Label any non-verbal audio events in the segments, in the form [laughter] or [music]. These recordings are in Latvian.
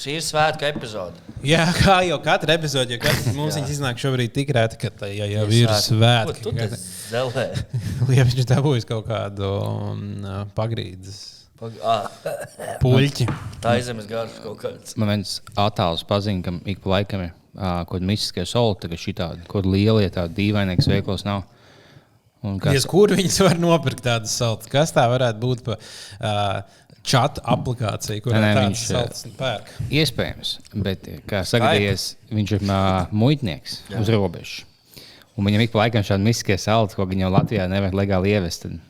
Šī ir svētku epizode. Jā, kā jau katra epizode, jo katrs [laughs] mums iznāk šobrīd tik rēti, ka tā jau, jau ir Ko svētki. tu te zelē? [laughs] Ja viņš dabūjis kaut kādu um, pagrīdes Pag- [laughs] puļķi. Tā izzemes garš kaut kāds. Man viens attēls pazīst, ka ik pa laikam ir kaut kāda mistiskie soli, tagad šī tāda, kaut kāda liela, tāda dīvainīga veiklos nav. Un Kas... kas, Kur viņas var nopirkt tādas saltas? Kas tā varētu būt par uh, čatu aplikāciju, kurā Nē, nē, viņš, ā, saltas pērk? iespējams, bet kā sagadījies, viņš ir uh, muitnieks Jā. uz robežas. Un viņam ik pa laikam šādi mistiskie salti, ko viņi jau Latvijā nevar legāli ievest. Tad,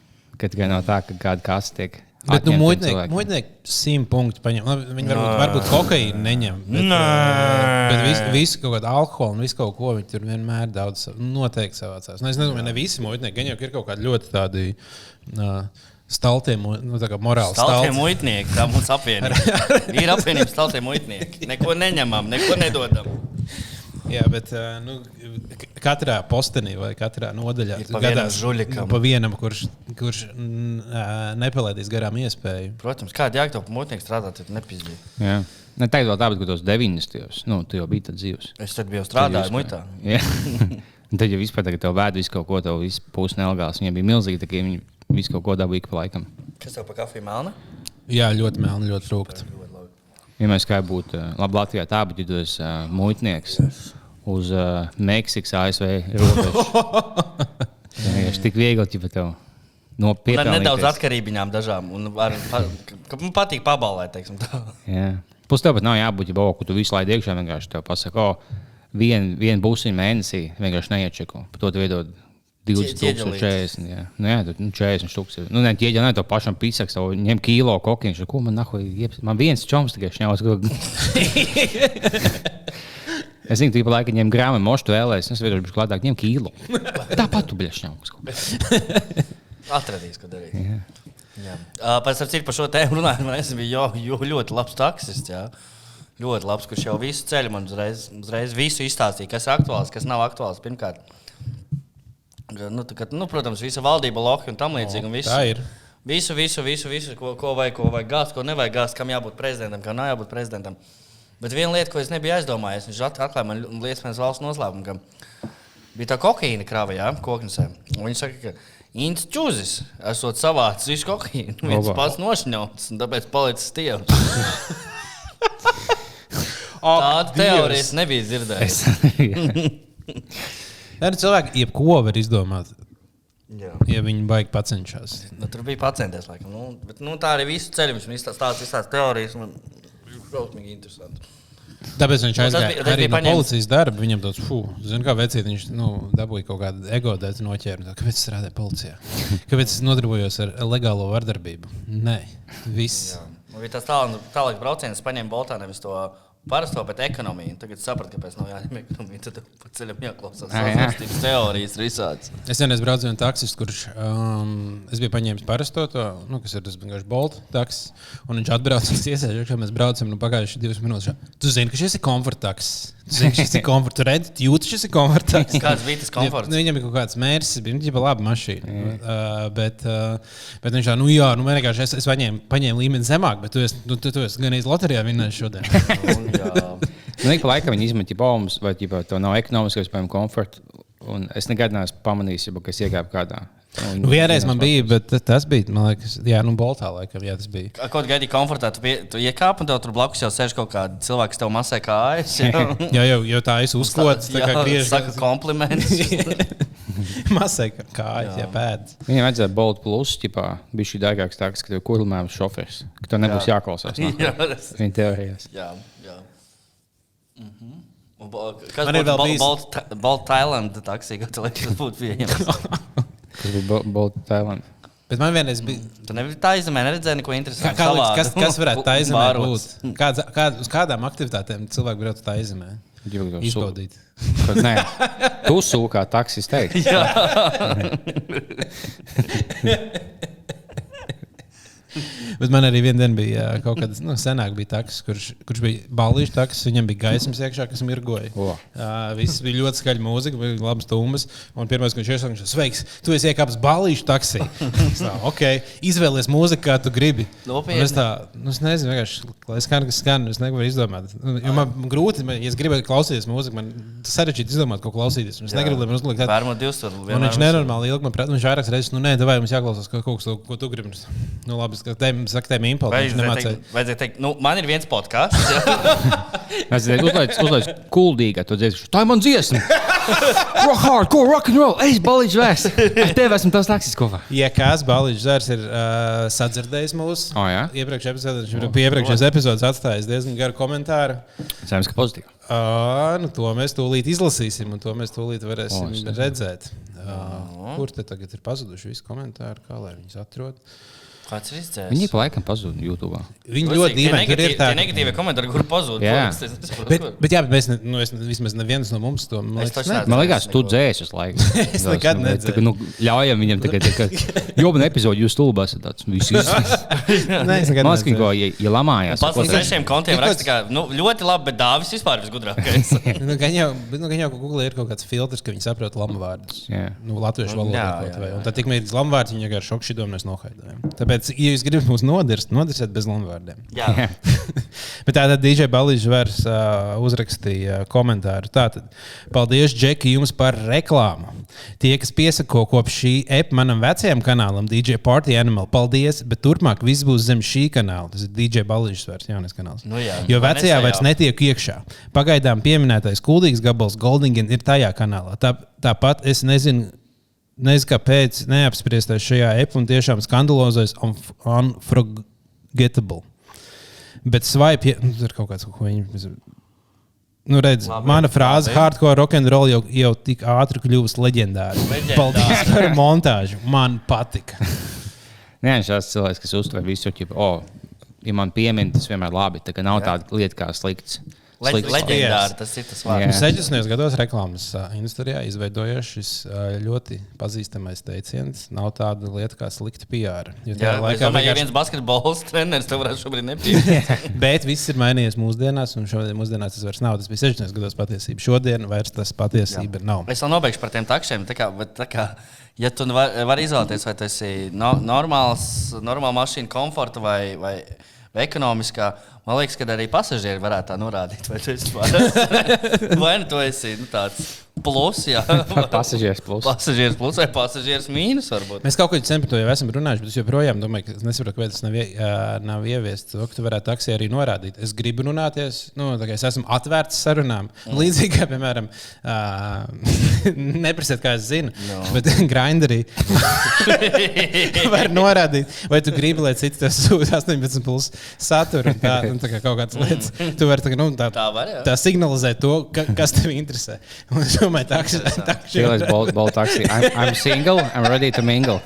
kad tikai no tā, ka kāda kasta tiek. Bet, nu, muitnieki, simt punktu paņem. Viņi varbūt, varbūt kokaīnu neņem. Bet, Nē. uh, bet visu, visu kaut kādu alkoholu un visu kaut ko viņi tur vienmēr daudz noteikti savācās. Nu, es nezinu, vai ne visi muitnieki, gan jau ir kaut kādi ļoti tādi uh, staltie, mu- nu, tā kā morāli Staltie stalti. muitnieki, tā mums apvienība. Ir apvienība staltie muitnieki. Neko neņemam, neko nedodam. Jā, bet nu, katrā postenī vai katrā nodaļā Ir pa vienam žuļikam. pa vienam, kurš, kurš nepalaidīs garām iespēju. Protams, kāda jēga tev muitnieki strādāt, tad nepizdīja. Jā. Ne tagad vēl tāpat, ka tos 90. Nu, tu jau biji tāds dzīves. Es tad biju strādājis muitā. [laughs] Tad jau vispār tagad tev vēd visu kaut ko, tev viss pusi nelegāls. Viņiem bija milzīgi, tā kā viņi Visu kaut ko dabūju pa laikam. Kas tev pa kafiju melna? Jā, ļoti melna, ļoti rūkta. Vienmēr kā būtu eh, labi Latvijā, tā būtu jūtas uh, eh, muitnieks yes. uz uh, Meksikas ASV robežas. [laughs] Tas ir tik viegli, ja tev nopietni. Ar nedaudz atkarībām dažām. Ar, man patīk pabalēt, teiksim tā. Jā. Plus tev pat nav jābūt jau boku, tu visu laiku iekšā vienkārši te pasaki, o, oh, vienu vien būsim mēnesī, vienkārši neiečeku. Par to veidot 20,040. Jā, nu, nē, tad, nu, 40 stūks. Nu, nē, ieģēl, nē, to pašam pisaks, to ņem kilo kokiņš. Ko man nahu, man viens čoms tikai šņauts. [laughs] Es zinu, ka laika ņem grāmatu, mošu vēlēs. Es vienkārši gribēju klāt, ņem kilo. [laughs] Tāpat tu bļaš ņemts. [laughs] Atradīs, ko darīt. Jā. Jā. Uh, pēc tam, par šo tēmu runājot, man es biju jo, jo, ļoti labs taksists. Jā. Ļoti labs, kurš jau visu ceļu man uzreiz, uzreiz visu izstāstīja, kas ir aktuāls, kas nav aktuāls. Pirmkārt, nu, tā, kad, nu, protams, visa valdība, lohi un tam līdzīgi. visu- Tā ir. Visu, visu, visu, visu ko, ko vajag, ko vajag gāzt, ko nevajag gāzt, kam jābūt prezidentam, kam nav jābūt prezidentam. Bet viena lieta, ko es nebiju aizdomājies, viņš at- atklāja man lietas pēc valsts noslēpuma, ka bija tā kokaīna krāva, jā, koknesē. Viņi saka, ka Inns Čūzis esot savācis visu kokaīnu. [laughs] Viņš Oba. pats nošņauts, un tāpēc palicis tievs. Tāda teorija es [laughs] nebiju [laughs] Jā, nu, cilvēki jebko var izdomāt, Jā. ja viņi baigi pacenšas. Nu, tur bija pacienties, laikam. Nu, bet, nu, tā arī visu ceļu viņš man izstāsta visās teorijas. Man šausmīgi interesanti. Tāpēc viņš Nu, aizgāja bija- arī no paņemts- policijas darba. Viņam tāds, fuh, zinu, kā vecīt, viņš nu, dabūja kaut kādu ego dēļu noķēru. Kāpēc es strādāju policijā? [laughs] Kāpēc es nodarbojos ar legālo vardarbību? Nē, viss. Man bija tas tālāk, tālāk brauciens, paņēma Boltā nevis to parasto, bet ekonomiju. Tagad sapratu, kāpēc nav jāņem ekonomija. Tad pa ceļam jāklausās Ah, jā. teorijas visāds. Es vienreiz braucu ar taksistu, kurš um, es biju paņēmis parasto, to, nu, kas ir tas vienkārši bolts taksis. Un viņš atbrauc un iesēž, ka mēs braucam nu, pagājušas divas minūtes. Tu zini, ka šis ir komforts. Tu zini, šis ir [laughs] redzi, tu jūti, šis ir komforts. Kāds bija tas komforts? Nu, viņam bija kaut kāds mērķis, bija jau laba mašīna. Uh, bet, uh, bet viņš tā, nu jā, nu, man vienkārši es, es paņēmu, paņēmu līmeni zemāk, bet tu esi, nu, tu, tu esi gan īsti loterijā vinnējis šodien. [laughs] Nu, ik pa laikam viņi izmet baumas, vai ģipā, to nav ekonomiskais, piemēram, komforts. Un es nekad neesmu pamanījis, ja, ka es iegāju kādā. Un- Nu, vienreiz man bija, bet ta- tas bija, man liekas, jā, nu, boltā laikam, jā, tas bija. Kaut kā gaidīja komfortā, tu, pie, tu iekāp un tev tur blakus jau sēž kaut kāds cilvēks, kas tev masē kājas. Jā, [laughs] Jā, jau, jau tā es uzkodu, tā kā griež. saka komplimentus. [laughs] Masai kā kājas, jā, pēdas. Viņam vajadzēja būt plus, ķipā, bija šī dārgāks tāds, ka tev kurlmēms šofers, ka tev nebūs Jā. jāklausās. Jā, nākamajā. tas- [laughs] Viņa teorijās. jā. jā. Mhm. Bo- Kas Man ir būtu vēl bijis- Balta Bal Tailanda taksija, kad tas būtu pieejams? Tas bija Bolt Thailand. Bet man vienreiz bija. Tu nebija tā izmē, neredzēji neko Kā, interesantu. kā liekas, kas, kas varētu tā [laughs] būt? Kāds, kād, uz kādām aktivitātēm cilvēki varētu tā izemē? Izbaudīt. Kad, nē, tu sūki kā taksis teikt. [laughs] [laughs] [laughs] Bet man arī vienā dienā bija kaut kāds nu, senāk bija taks, kurš, kurš bija balīšu taks, viņam bija gaismas iekšā, kas mirgoja. O. Uh, viss bija ļoti skaļa mūzika, bija labas tumbas. Un pirmais, ko viņš iesaka, viņš ir sveiks, tu esi iekāpis balīšu taksī. [laughs] Tā, ok, izvēlies mūziku, kā tu gribi. Nopietni? Es, tā, nu, es nezinu, vienkārši, lai skan, kas skan, es nevaru izdomāt. Nu, Jo man grūti, man, ja es gribētu klausīties mūziku, man sarežģīti izdomāt, ko klausīties. Es negribu, lai man uzliek tādu. Tur. Un viņš nenormāli ilgi man prasa, viņš vairākas reizes, nu, nē, vai mums jāklausās kaut kas, ko, ko tu gribi. Nu, labi, es teicu, saka, tēm impulsu. Vai Viņš nemācīja. teikt, vajadzēja teikt, nu, man ir viens podkāsts. Es uzlaicu, uzlaicu kuldīgā to dziesmu. Tā ir mana dziesma. [laughs] Rock hard, ko rock and roll. Es balīdzu vēs. Ar tevi esmu tas taksis kopā. Ja kāds balīdzes zars ir uh, sadzirdējis mūsu O, jā? iepriekšējā epizodē, viņš ir pie iepriekšējās epizodes atstājis diezgan garu komentāru. Cerams, ka pozitīvi. Uh, nu, to mēs tūlīt izlasīsim, un to mēs tūlīt varēsim O, oh, redzēt. Uh, kur te tagad ir pazuduši visi komentāri, kā lai viņus atrod? Kāds ir izdzēsis? Viņi pa laikam pazuda YouTube. Viņi ļoti dīvaini tur ir. Tā Tā, ir negatīva komentāri, kur pazūd. Jā. paliks, bet, bet, jā, bet mēs, ne, nu, es, vismaz neviens no mums to man Es liekas, taču ne- neesmu. Man liekas, tu dzēsi uz laiku. [laughs] Es nekad nu, nedzēsu. tā kā, Nu, ļaujam viņam tagad, kā jobna epizode, jūs stulbā esat tāds. Visi. [laughs] Nē, es nekad [laughs] nedzēsu. ko, ja, ja lamājās. Pats uz trešajiem kontiem raksta, ka nu, ļoti labi, bet dāvis vispār visgudrākais. Nu, gan jau, nu, gan jau, ka Google ir kaut kāds filtrs, ka viņi saprot lamu vārdus. Jā. Nu, latviešu valodā vai. jā. Un tad tikmēr ir lamu vārds, viņi vienkārši šokšķi domās nohaidojam. Tāpēc, ja jūs gribat mūs nodirst, nodirsiet bez lamu vārdiem. Jā, [laughs] Bet tā tad DJ Balīņš vairs uh, uzrakstīja komentāru. Tātad, paldies, Džeki, jums par reklāmu. Tie, kas piesako kopš šī epa manam vecajam kanālam, DJ Party Animal, paldies, bet turpmāk viss būs zem šī kanāla. Tas ir DJ Balīņš vairs jaunais kanāls. Nu jā. jo vecajā vairs nesajauc? netiek iekšā. Pagaidām pieminētais kuldīgs gabals Goldingen ir tajā kanālā. Tā, tāpat es nezinu. Nezinu, kāpēc neapspriestais šajā epā un tiešām skandalozais un unforgettable. Bet swipe, nu, tur ir kaut kāds, ko viņi. Nu, redz, Labi, mana frāze, labi. hardcore rock and roll jau, jau tik ātri kļuvusi leģendāra. Paldies par montāžu. Man patika. Nē, viņš ir cilvēks, kas uztver visu, ka, oh, ja man piemin, tas vienmēr ir labi. Tā nav tāda lieta kā slikts. Leģendāri tas ir tas Jā. vārds. 60. gados reklāmas industrijā izveidojies šis ļoti pazīstamais teiciens. Nav tāda lieta kā slikta PR. Jo Jā, laikā domāju, ja vienkārši- viens basketbols treneris tev varētu šobrīd nepieņemt. [laughs] Bet viss ir mainījies mūsdienās, un šodien mūsdienās tas vairs nav. Tas bija 60. gados patiesība. Šodien vairs tas patiesība nav. Es vēl nobeigšu par tiem takšiem. Tā kā, bet tā kā, ja tu vari var izvēlēties, vai tas ir no, normāls, normāla mašīna, komforta vai, vai, vai ekonomiskā, man liekas, ka arī pasažieri varētu tā norādīt, vai tu esi pārāk. [laughs] vai nu tu esi nu, tāds plus, jā. [laughs] Pasažieris plus. Pasažieris plus vai pasažieris mīnus varbūt. Mēs kaut ko sen par to jau esam runājuši, bet es joprojām domāju, ka es nesaprotu, kāpēc tas nav, ā, nav ieviests. To, ka tu varētu taksī arī norādīt. Es gribu runāties, nu, tā kā es esmu atvērts sarunām. Mm. Līdzīgi kā, piemēram, uh, [laughs] neprasiet, kā es zinu, No. bet [laughs] grinderī var norādīt, vai tu gribi, lai cits tev sūta 18 plus saturu. un Tā, un tā kā kaut kādas lietas. Tu vari tā, nu, tā, Tā var, jā. tā signalizēt to, ka, kas tev interesē. Un es domāju, tā, ka tā Šīlais bolt taksī. I'm, I'm single, I'm ready to mingle.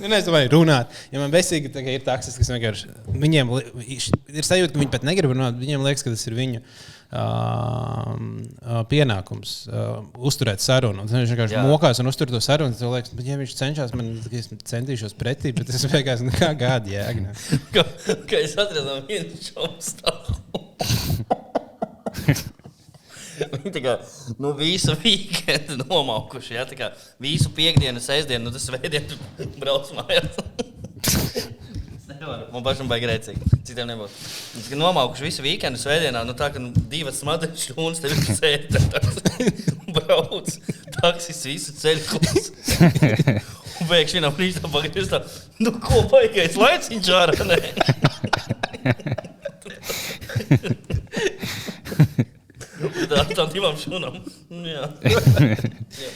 Nu, ne, es domāju, runāt. Ja man besīgi tā kā ir taksis, kas vienkārši viņiem ir sajūta, ka viņi pat negrib runāt. Viņiem liekas, ka tas ir viņu uh, pienākums uh, uzturēt sarunu. Un Viņš vienkārši Jā. mokās un uztur to sarunu. Tad liekas, bet, ja viņš cenšas man, tad es centīšos pretī, bet es vienkārši nekā gādu jēga. Ka, ka es atradu vienu šovu stāvu. [laughs] [laughs] Viņi tā kā nu, visu weekendu [laughs] nomaukuši. Ja, kā visu piekdienu, sestdienu, nu, tas svētdienu [laughs] brauc mājās. Es Man pašam baigi rēcīgi. Citiem nebūs. Viņš ir nomaukuši visu weekendu, svētdienā. Nu, tā kā nu, divas smadzenes stundas tev ir sēde. Brauc. Taksis visu ceļu. Un pēkšņi vienā brīdī pagaidīs tā, nu ko baigais laiciņš ārā. Nē? Tā tam divām šūnām. Jā. Jā.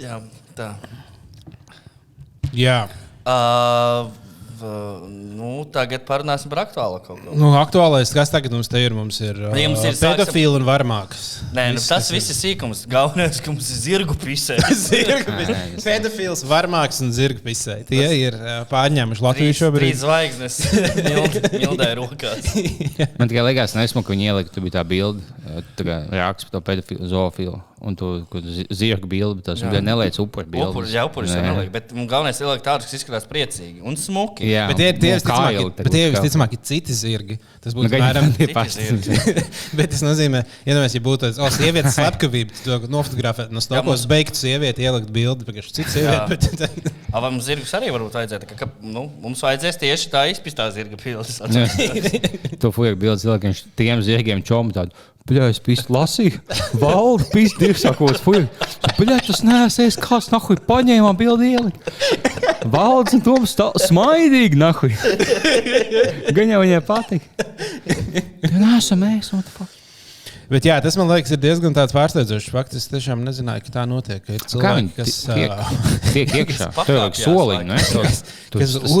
Jā, tā. Jā. Uh, v, nu, tagad parunāsim par aktuālu kaut ko. Nu, aktuālais, kas tagad mums te ir, mums ir, ja mums ir pedofili un varmāks. Nē, nu, tas viss ir sīkums. Galvenais, ka mums ir zirgu pisē. [laughs] Zirgpis. Pedofils, varmāks un zirgpisē. Tie ir uh, pārņēmuši Latviju Trīs šobrīd. zvaigznes [laughs] mild- mildai rokās. [laughs] Man tikai liekas, nesmu, ka viņi ielika, tur bija tā bilde, tā kā raksts par to pedofilu, zoofilu. Un zi- zirga bildi, tas bija neliec upuri bildi. Upuri, jā, upuris jau neliek, bet galvenais ir ielikt tādus, kas izskatās priecīgi un smuki. Jā, Bet tie ir tie visticamāk, bet tie visticamāk ir citi zirgi. Tas Nu, būtu gan apmēram tie paši. [laughs] [laughs] Bet tas nozīmē, ja mēs ja būtu tāda oh, sievietes slepkavība, tad nofotografēt no stokos, mums- beigtu sievieti, ielikt bildi, pēc citas Jā. sievietes. Bet, [laughs] A, vai mums zirgus arī varbūt vajadzētu? Ka, ka, nu, mums vajadzēs tieši tā izpistā zirga pilsēta. To fuja bildes ielikt, viņš tiem zirgiem čomu tādu. Es pīstu lasīju, valdu pīstu divsākos fuja. Bļā, tas nesēs, kāds nahuj paņēma bildi ielikt. Valds un Toms tā smaidīgi nahuj. Gan jau viņai patīk. Nē, esam mēs, what the fuck. bet jā, tas man liekas, ir diezgan tāds pārsteidzošs fakts. Es tiešām nezināju, ka tā notiek. Ka ir cilvēki, kas, tiek, tiek iekšā? Kas pakāpjas, soliņu, ne? kas, Tu- kas tu- tu-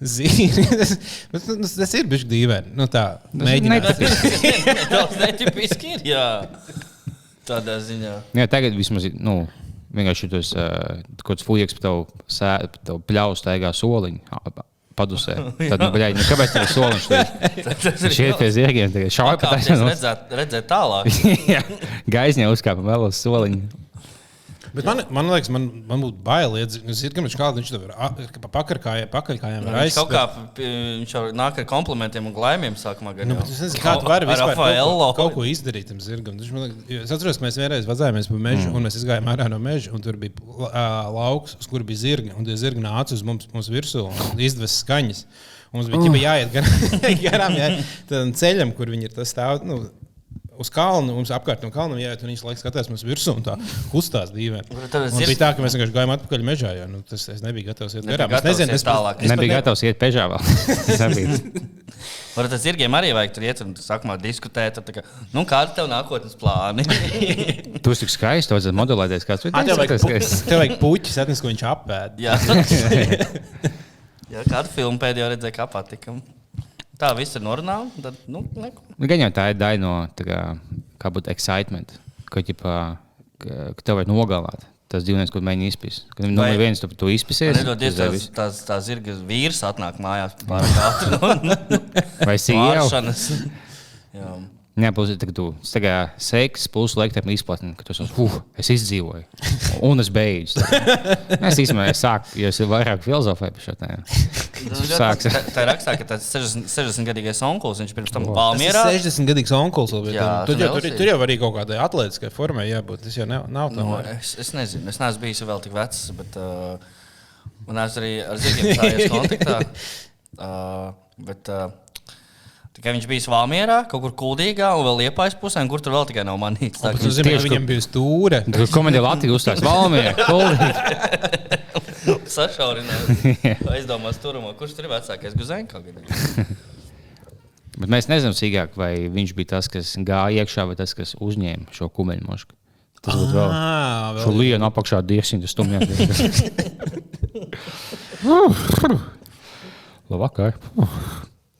zīri. [laughs] tas, bet, nu, tas ir bijis dīvaini. Nu, tā, netipiski. [laughs] [laughs] Tas netipiski ir. Jā. Tādā ziņā. Jā, tagad vismaz ir. Nu, Vienkārši tas uh, kaut kāds fujiks par tavu, tavu pļauju staigā soliņu padusē. Tad, nu, bļaļ, nu, kāpēc tur ir soliņš? Tas ir Šie ir pie zirgiem. tagad Šauj pa Kāpēc taisnu. redzēt, redzēt tālāk? Gaisņā uzkāpa vēl uz soliņu. Bet man, man liekas, man, man būtu bail. viņš kādā viņš tur pa pakaļkājām, pakaļkājām ir Viņš kaut kā p- viņš jau nāk ar komplimentiem un glaimiem sākumā. gan Nu, bet es nezinu, kā tu vari Ar vispār kaut, ko- kaut ko izdarīt tam zirgam. Viņš man Es atceros, ka mēs vienreiz vazājāmies pa mežu, mm. un mēs gājām ārā no meža, un tur bija ā, lauks, uz kur bija zirgi. Un tie zirgi nāca uz mums, mums virsū un izdevās skaņas. Mums bija uh. jāiet gar- [laughs] garām jā, ceļam, kur viņi ir tas stāv. Nu, Uz kalna, mums apkārt no kalna jāiet, un viņš laikam skatās mums virsū un tā kustās dīvaini. Un zirgs- bija tā, ka mēs vienkārši gājām atpakaļ mežā, jo nu, tas es nebiju gatavs iet garām. Es nezinu, pat- tālāk. es pat Nebija ne- gatavs iet pežā vēl. [laughs] [laughs] Varbūt tas zirgiem arī vajag tur iet un sākumā diskutēt. tad Kā, nu, kādi tev nākotnes plāni? [laughs] Tu esi tik skaisti, vajadzētu modelēties kāds vajag, cits. pu- tev vajag puķis, atnes, ko viņš apēd. Jā, Jā kādu filmu pēdējo redzēju, kā patika. Tā viss ir normāli. Tad, nu, neko. Gan jau tā ir daļa no tā kā, kā būtu excitement, ka, ģipā, ka, ka tev vajag nogalināt. Tas dzīvnieks, ko mēģina izpist. Kad no Vai- viens tu to izpisies, Nedodies, tad tās, viss- tās, tās zirga vīrs atnāk mājās pārāk ātri. vai [laughs] no [laughs] plus, tā, tā kā seks, plus laikam izplatni, ka tu esi, uh, es izdzīvoju. Un es beidzu. Es īstenībā sāku, jo es vairāk filozofēju par šo tēmu. Nu, Sāks. Tā, tā ir rakstā, ka tas 60, 60 gadīgais onkulis, viņš pirms tam Tas Palmierā. ir 60 gadīgs onkulis. bet Jā, tur, tu jau, tur, tur jau arī kaut kādai atletiskai formai jābūt. Tas jau nav, nav tā. Nu, es, es nezinu, es neesmu bijis vēl tik vecs, bet uh, man esmu arī ar zirgiem stājies [laughs] kontaktā. Uh, bet, uh, Tikai viņš bija Valmjerā, kaut kur kuldīgā, un vēl liepais pusē, kur tur vēl tikai nav manīts. Tā, tieši, ka viņam bija stūra. Tur komēdija Latvijas uzstājas Valmērā. [laughs] sašaurinājās. [laughs] Aizdomās turumā, kurš tur ir vecākais Guzenko. [laughs] Bet mēs nezinām sīkāk, vai viņš bija tas, kas gāja iekšā, vai tas, kas uzņēma šo kumeļu mošku. Tas būtu vēl. Ah, Šo vēl. lienu apakšā dievsim, tas stumjā.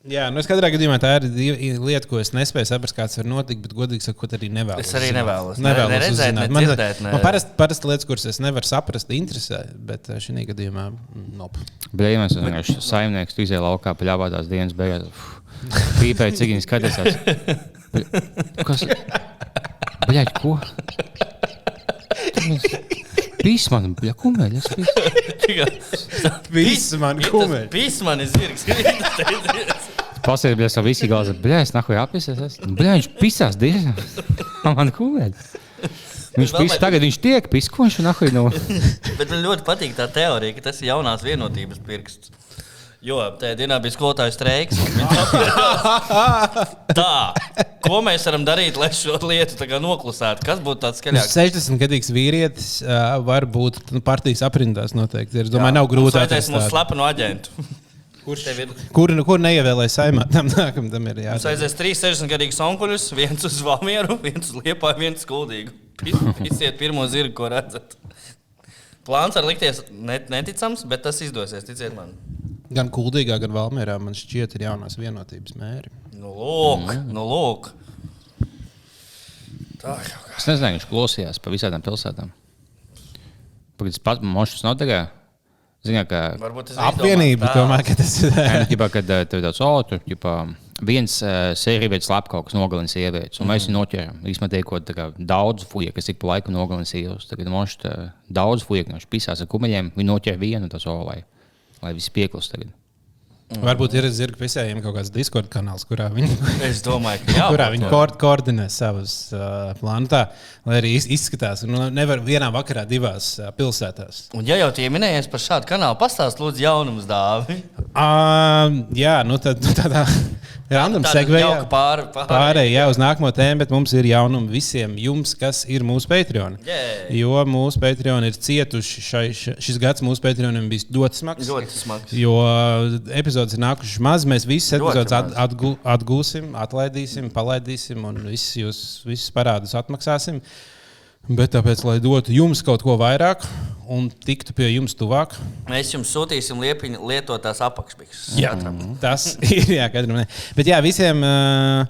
Jā, nu es katrā gadījumā tā ir lieta, ko es nespēju saprast, kāds var notikt, bet godīgi sakot, arī nevēlos. Es arī nevēlos. Ne- Nevēlos ne redzēt, ne man, dzirdēt, ne- man parasti parasti lietas, kuras es nevaru saprast, interesē, bet eh, šī gadījumā mm, nope. Blēņas vienkārši saimnieks, tu izēji laukā, paļāvā tās dienas beigās. Pīpēji, cik viņi skatās. Kas? Bļaļ, ko? Pīs man, bļa, kumeļas. Viss man kumeļ. Pīs man ir zirgs. [laughs] Pasēdi, bļa, savu visi galvas. Bļa, es nahuj apisies. Bļa, viņš pisās dienas. [laughs] Man kumeļ. Viņš Vēl pis, vai- tagad viņš tiek pis, ko viņš nahuj no. [laughs] Bet man ļoti patīk tā teorija, ka tas ir jaunās vienotības pirksts. Jo tajā dienā bija skolotāja streiks. un Tā, ko mēs varam darīt, lai šo lietu noklusētu? Kas būtu tāds skaļāks? 60 gadīgs vīrietis uh, var būt nu, partijas aprindās noteikti. Es domāju, nav grūti atrast atrast mūsu tādu. slepenu aģentu. Kurš tev ir? Kur, kur neievēlēja saimā, [laughs] tam nākamam tam ir jāatzīst. aizies trīs 60 gadīgus onkuļus, [laughs] viens uz Valmieru, viens uz Liepāju, viens uz Kuldīgu. Pisiet [laughs] pirmo zirgu, ko redzat. Plāns var likties net, neticams, bet tas izdosies, ticiet man. Gan kuldīgā, gan valmērā man šķiet, ir jaunās vienotības mēri. Nu, lūk, nu, lūk. Tā jau kā. Es nezinu, viņš klausījās pa visām pilsētām. Pagaidzi, pats mošs nav tagad. Ziniet, ka Apvienība, domāju, ka tas ir. Nē, nu, ģipā, kad eh, tev ir tāds otrs, ģipā, viens uh, sērijveids slēp kaut kas nogalina sievietes, un mm. mēs viņu noķeram. Īsumā tiekot daudz fuja, kas ik pa laiku nogalina sievietes. Tagad mums ir daudz fuja, kas pisās ar kumeļiem, viņi noķer vienu tas olai, lai viss pieklus tagad. Mm. Varbūt ir zirga pisējiem kaut kāds Discord kanāls, kurā viņi, [laughs] Es domāju, ka [laughs] jā, kurā viņi ko koordinē savus uh, plānus. Tā, lai arī iz- izskatās, nu, nevar vienā vakarā divās uh, pilsētās. Un, ja jau tie minējies par šādu kanālu, pastāst, lūdzu, jaunumus dāvi. Uh, jā, nu tad nu, tādā [laughs] random jauka pār- pār- Pārējai jā, uz nākamo tēmu, bet mums ir jaunumi visiem jums, kas ir mūsu Patreon. Jē. Jo mūsu Patreon ir cietuši. Šai, šis gads mūsu Patreonam bija ļoti smags. Ļoti smags. Jo epizodes nākušas maz, mēs visas epizodes at, atgū, atgūsim, atlaidīsim, palaidīsim un visus, jūs, visus parādus atmaksāsim. Bet tāpēc, lai dotu jums kaut ko vairāk un tiktu pie jums tuvāk, Mēs jums sūtīsim liepiņu lietotās apakšbikses. Jā, tas [laughs] ir. Jā, katram, ne. Bet jā, visiem uh,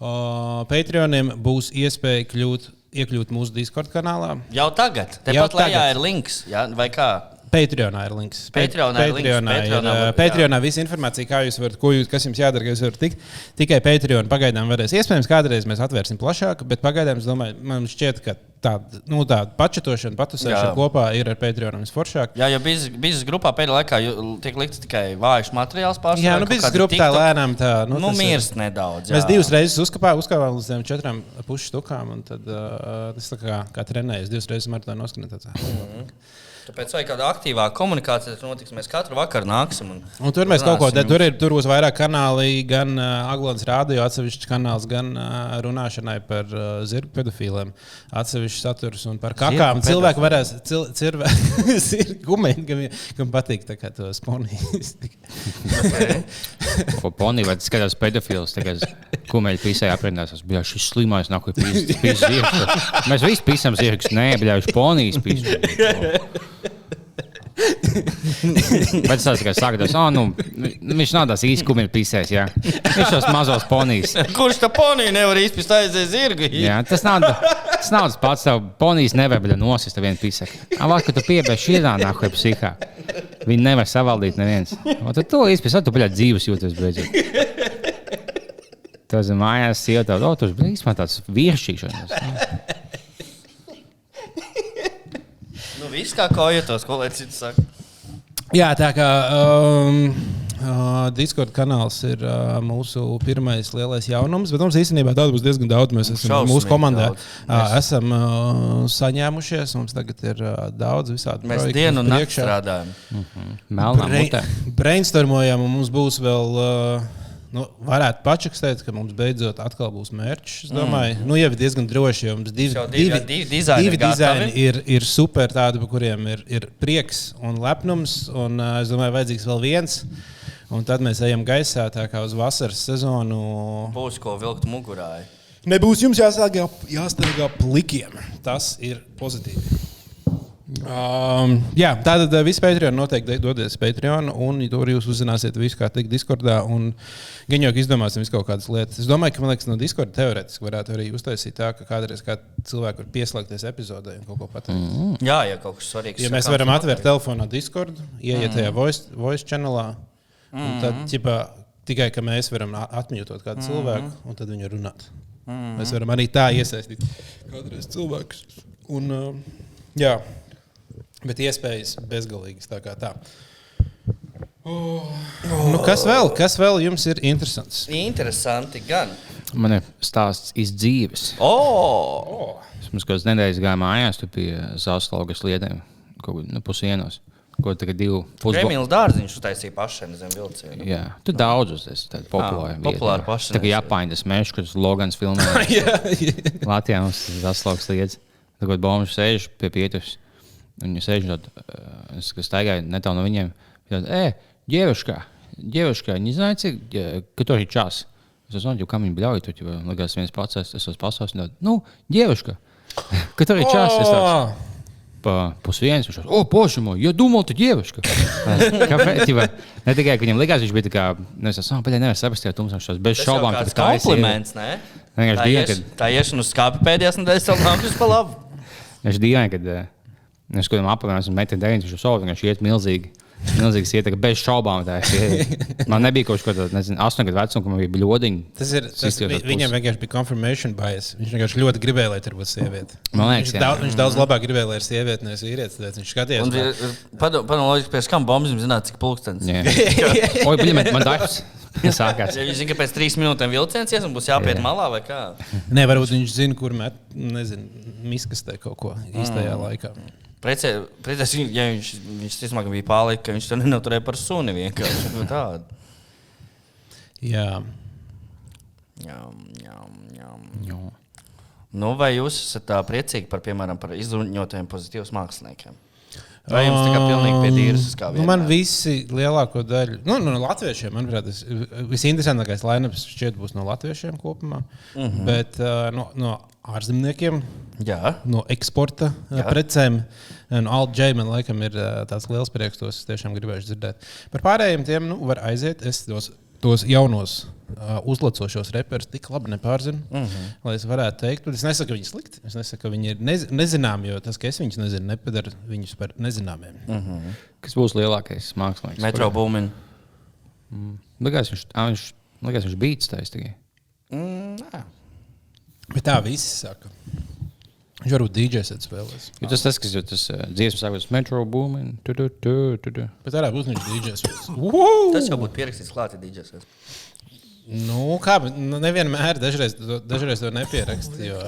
uh, Patreoniem būs iespēja kļūt, iekļūt mūsu Discord kanālā. Jau tagad. Tepat lejā ir links. Jā, vai kā? Patreonā ir links. Patreonā ir links. Patreonā ir, Patreonā var- Patreonā visa informācija, kā jūs varat, ko jūs, kas jums jādara, ka jūs varat tikt. Tikai Patreon pagaidām varēs. Iespējams, kādreiz mēs atvērsim plašāk, bet pagaidām es domāju, man šķiet, ka tāda nu, tā pačetošana, patusēšana kopā ir ar Patreon visforšāk. Jā, jo biznesa grupā pēdējā laikā tiek likts tikai vājš materiāls pārsvarā. Jā, nu, biznesa grupa tā lēnām tā. Nu, nu tas ir- mirst nedaudz. Jā. Mēs divas reizes uzkāpām, uzkāpām līdz tām četrām pušu stukām. un Tad uh, tas tā kā, kā trenējas divas reizes martā noskanēt. Tāpēc vajag kāda aktīvāka komunikācija. Tas notiks. Mēs katru vakaru nāksim. Un... Un tur mēs kaut ko darām. Tur, ir, tur būs vairāk kanāli, gan uh, Aglons rādio atsevišķs kanāls, gan uh, runāšanai par uh, zirgu pedofīliem. Atsevišķs saturs un par kakām. Cilvēki varēs, cil, cirve, [laughs] gumeņi, kam, kam patīk tā kā to sponijas. Ko ponija vai skatās pedofils, tagad kumeļi pisē aprindās. Es biju šis slimais, nāk, kur pīs zirgs. Mēs visi pisam zirgs, nē, bļaujuši ponijas pīs. [laughs] [laughs] Bet tas tikai saka, tas, oh, nu, viņš nav tās kumeļi pisēs, jā. Viņš tos mazos ponijas. Kurš tā ponija nevar izpist aizies zirgu? Jā, tas nav tas, nav tas pats. Tev ponijas nevar nosist vienu pisēku. Avāk, ka tu piebeidz šī rānā, ko psihā. Viņi nevar savaldīt neviens. Un tad to izpējas, tad tu bļauj dzīves jūties beidzot. Tas ir mājās, sieva tev, oh, tas bija īstenībā tāds vīrišķīšanas. Nu, viss kā kojotos, ko lai cits saka. Jā, tā kā um, uh, Discord kanāls ir uh, mūsu pirmais lielais jaunums, bet mums īstenībā tādu būs diezgan daudz. Mēs esam Šausmīgi mūsu komandā. daudz. Uh, esam uh, saņēmušies, mums tagad ir uh, daudz visādi. Mēs projekti dienu un nakti strādājam. Melnā Brain- mutē. Brainstormojam, un mums būs vēl. Uh, Nu, varētu pačakstēt, ka mums beidzot atkal būs mērķis. Es domāju, mm. nu, jau ir diezgan droši, jo mums divi, divi- divi dizaini divi dizaini ir, ir super, tādi, par kuriem ir, ir prieks un lepnums. Un, uh, es domāju, vajadzīgs vēl viens. Un tad mēs ejam gaisā, tā kā uz vasaras sezonu. Būs ko vilkt mugurā. Nebūs jums jāsāgā, jāstāvā plikiem. Tas ir pozitīvi. Um, jā, tātad uh, visi Patreon noteikti dodies Patreon, un tur jūs uzzināsiet visu, kā tikt Discordā. Gan jau izdomāsim kaut kādas lietas. Es domāju, ka liekas, no Discord teorētiski varētu arī uztaisīt tā, ka kādreiz kā cilvēki var pieslēgties epizodē un kaut ko pateikt. Mm. Jā, ja kaut kas svarīgs. Ja mēs varam atvērt telefonā Discord, ieiet tajā voice, voice channelā, un tad ķipā, tikai ka mēs varam atmītot kādu cilvēku, un tad var runāt. Mēs varam arī tā iesaistīt kādreiz cilvēkus. Un, uh, jā, bet iespējas bezgalīgas. Tā kā tā. Oh. Nu, kas, vēl, kas vēl jums ir interesants? Interesanti gan. Man ir stāsts iz dzīves. O! Es mums kādas nedēļas gāju mājās, tur pie Zāslaugas lietiem, kaut kur nu, pusdienos. Ko tagad divi pusgadu. Emīls Dārziņš uztaisīja pašiem zem vilcienu. Jā, tu daudz uz tas populāri. Ah, populāri paši Tā kā nezinu. Japāņu tas mežs, kurš Logans filmē. [laughs] jā, Latvijā mums tas Zāslaugas lietas. Tagad bombuļs sēž pie pieturas. Viņi sēž un uh, es staigāju netālu no viņiem. Tad, e, cik, ģe- ka tur ir čas. Es zinu, kam viņi bļauj, tur jau likās viens pats, es esmu pasaules. un tad, Nu, [laughs] tur ir čas. Es tāds, pa pusdienas. Viņš teica, o, pošamo, ja domā, tad ievieška. [laughs] Kāpēc? Ķipa, Ne tikai ka viņam likās, viņš bija tā kā, nu, es esmu, bet nevar saprast, ja tumsam šos bez Tas šaubām, tā ir kompliments, ne? Vienkārši Tā iešana uz skāpja pēdējās nedēļas vēl nākus pa labu. Es dīvaini, kad eh, es skatos apmēram, esmu metri 9, viņš jau vienkārši iet milzīgi. Milzīgs ietekme, bez šaubām. Man nebija kaut kāda, nezinu, 8 gadu vecuma, man bija bludiņa. Tas ir. Tas, vi, viņam vienkārši bija confirmation bias. Viņš vienkārši ļoti gribēja, lai tur būtu sieviete. Man liekas, viņš, jā. daudz, viņš daudz labāk gribēja, lai ir sieviete, nevis vīrietis. Tāpēc Viņš skatījās. Padomājiet, loģiski, pēc kam bombas zināt, cik pulkstenis. Jā. [laughs] Oi, bļa, man, darbs [laughs] sākās. Ja viņš zina, ka pēc trīs minūtēm vilciens ies un būs jāpiet malā vai kā. Nē, varbūt viņš zina, kur met, nezinu, miskastē kaut ko īstajā Mm. laikā. Precē- Precēs, ja viņš, viņš ticamāk bija pārlieks, ka viņš to nenoturēja par suni vienkārši. Nu, tādu. Jā. Jām, jām, jām. Jā. Nu, vai jūs esat priecīgi par, piemēram, par izruņotiem pozitīviem māksliniekiem? Vai jums tā kā pilnīgi pie dīras kā Nu, man visi lielāko daļu, nu, no latviešiem, manuprāt, visinteresantākais lineups šķiet būs no latviešiem kopumā. Mm. -hmm. Bet uh, no, no ārzemniekiem, Jā, no eksporta Jā. Jā. precēm, no Altdžeja man laikam ir uh, tāds liels prieks, tos es tiešām gribēju dzirdēt. Par pārējiem tiem nu, var aiziet. Es tos, tos jaunos uh, uzlacošos reperus tik labi nepārzinu, mm Mhm. -hmm. lai es varētu teikt. Bet es nesaku, ka viņi ir slikti. Es nesaku, ka viņi ir nez, nezināmi, jo tas, ka es viņus nezinu, nepadara viņus par nezināmiem. Mm. Mhm. Kas būs lielākais mākslinieks? metro būmiņa. Likās, viņš, ā, viņš, viņš bija tāds tikai. Mm, nē. Bet tā visi saka. Viņš varbūt DJs spēlēs. Jo tas tas, kas ir tas uh, dziesmas sākums, metro booming. Tu, tu, tu, tu, tu. Bet varētu būt viņš DJs. [laughs] Tas jau būtu pierakstīts klāt, ja DJs. Nu, kā, bet, nu, nevienmēr dažreiz, to- dažreiz to nepierakst. Jo...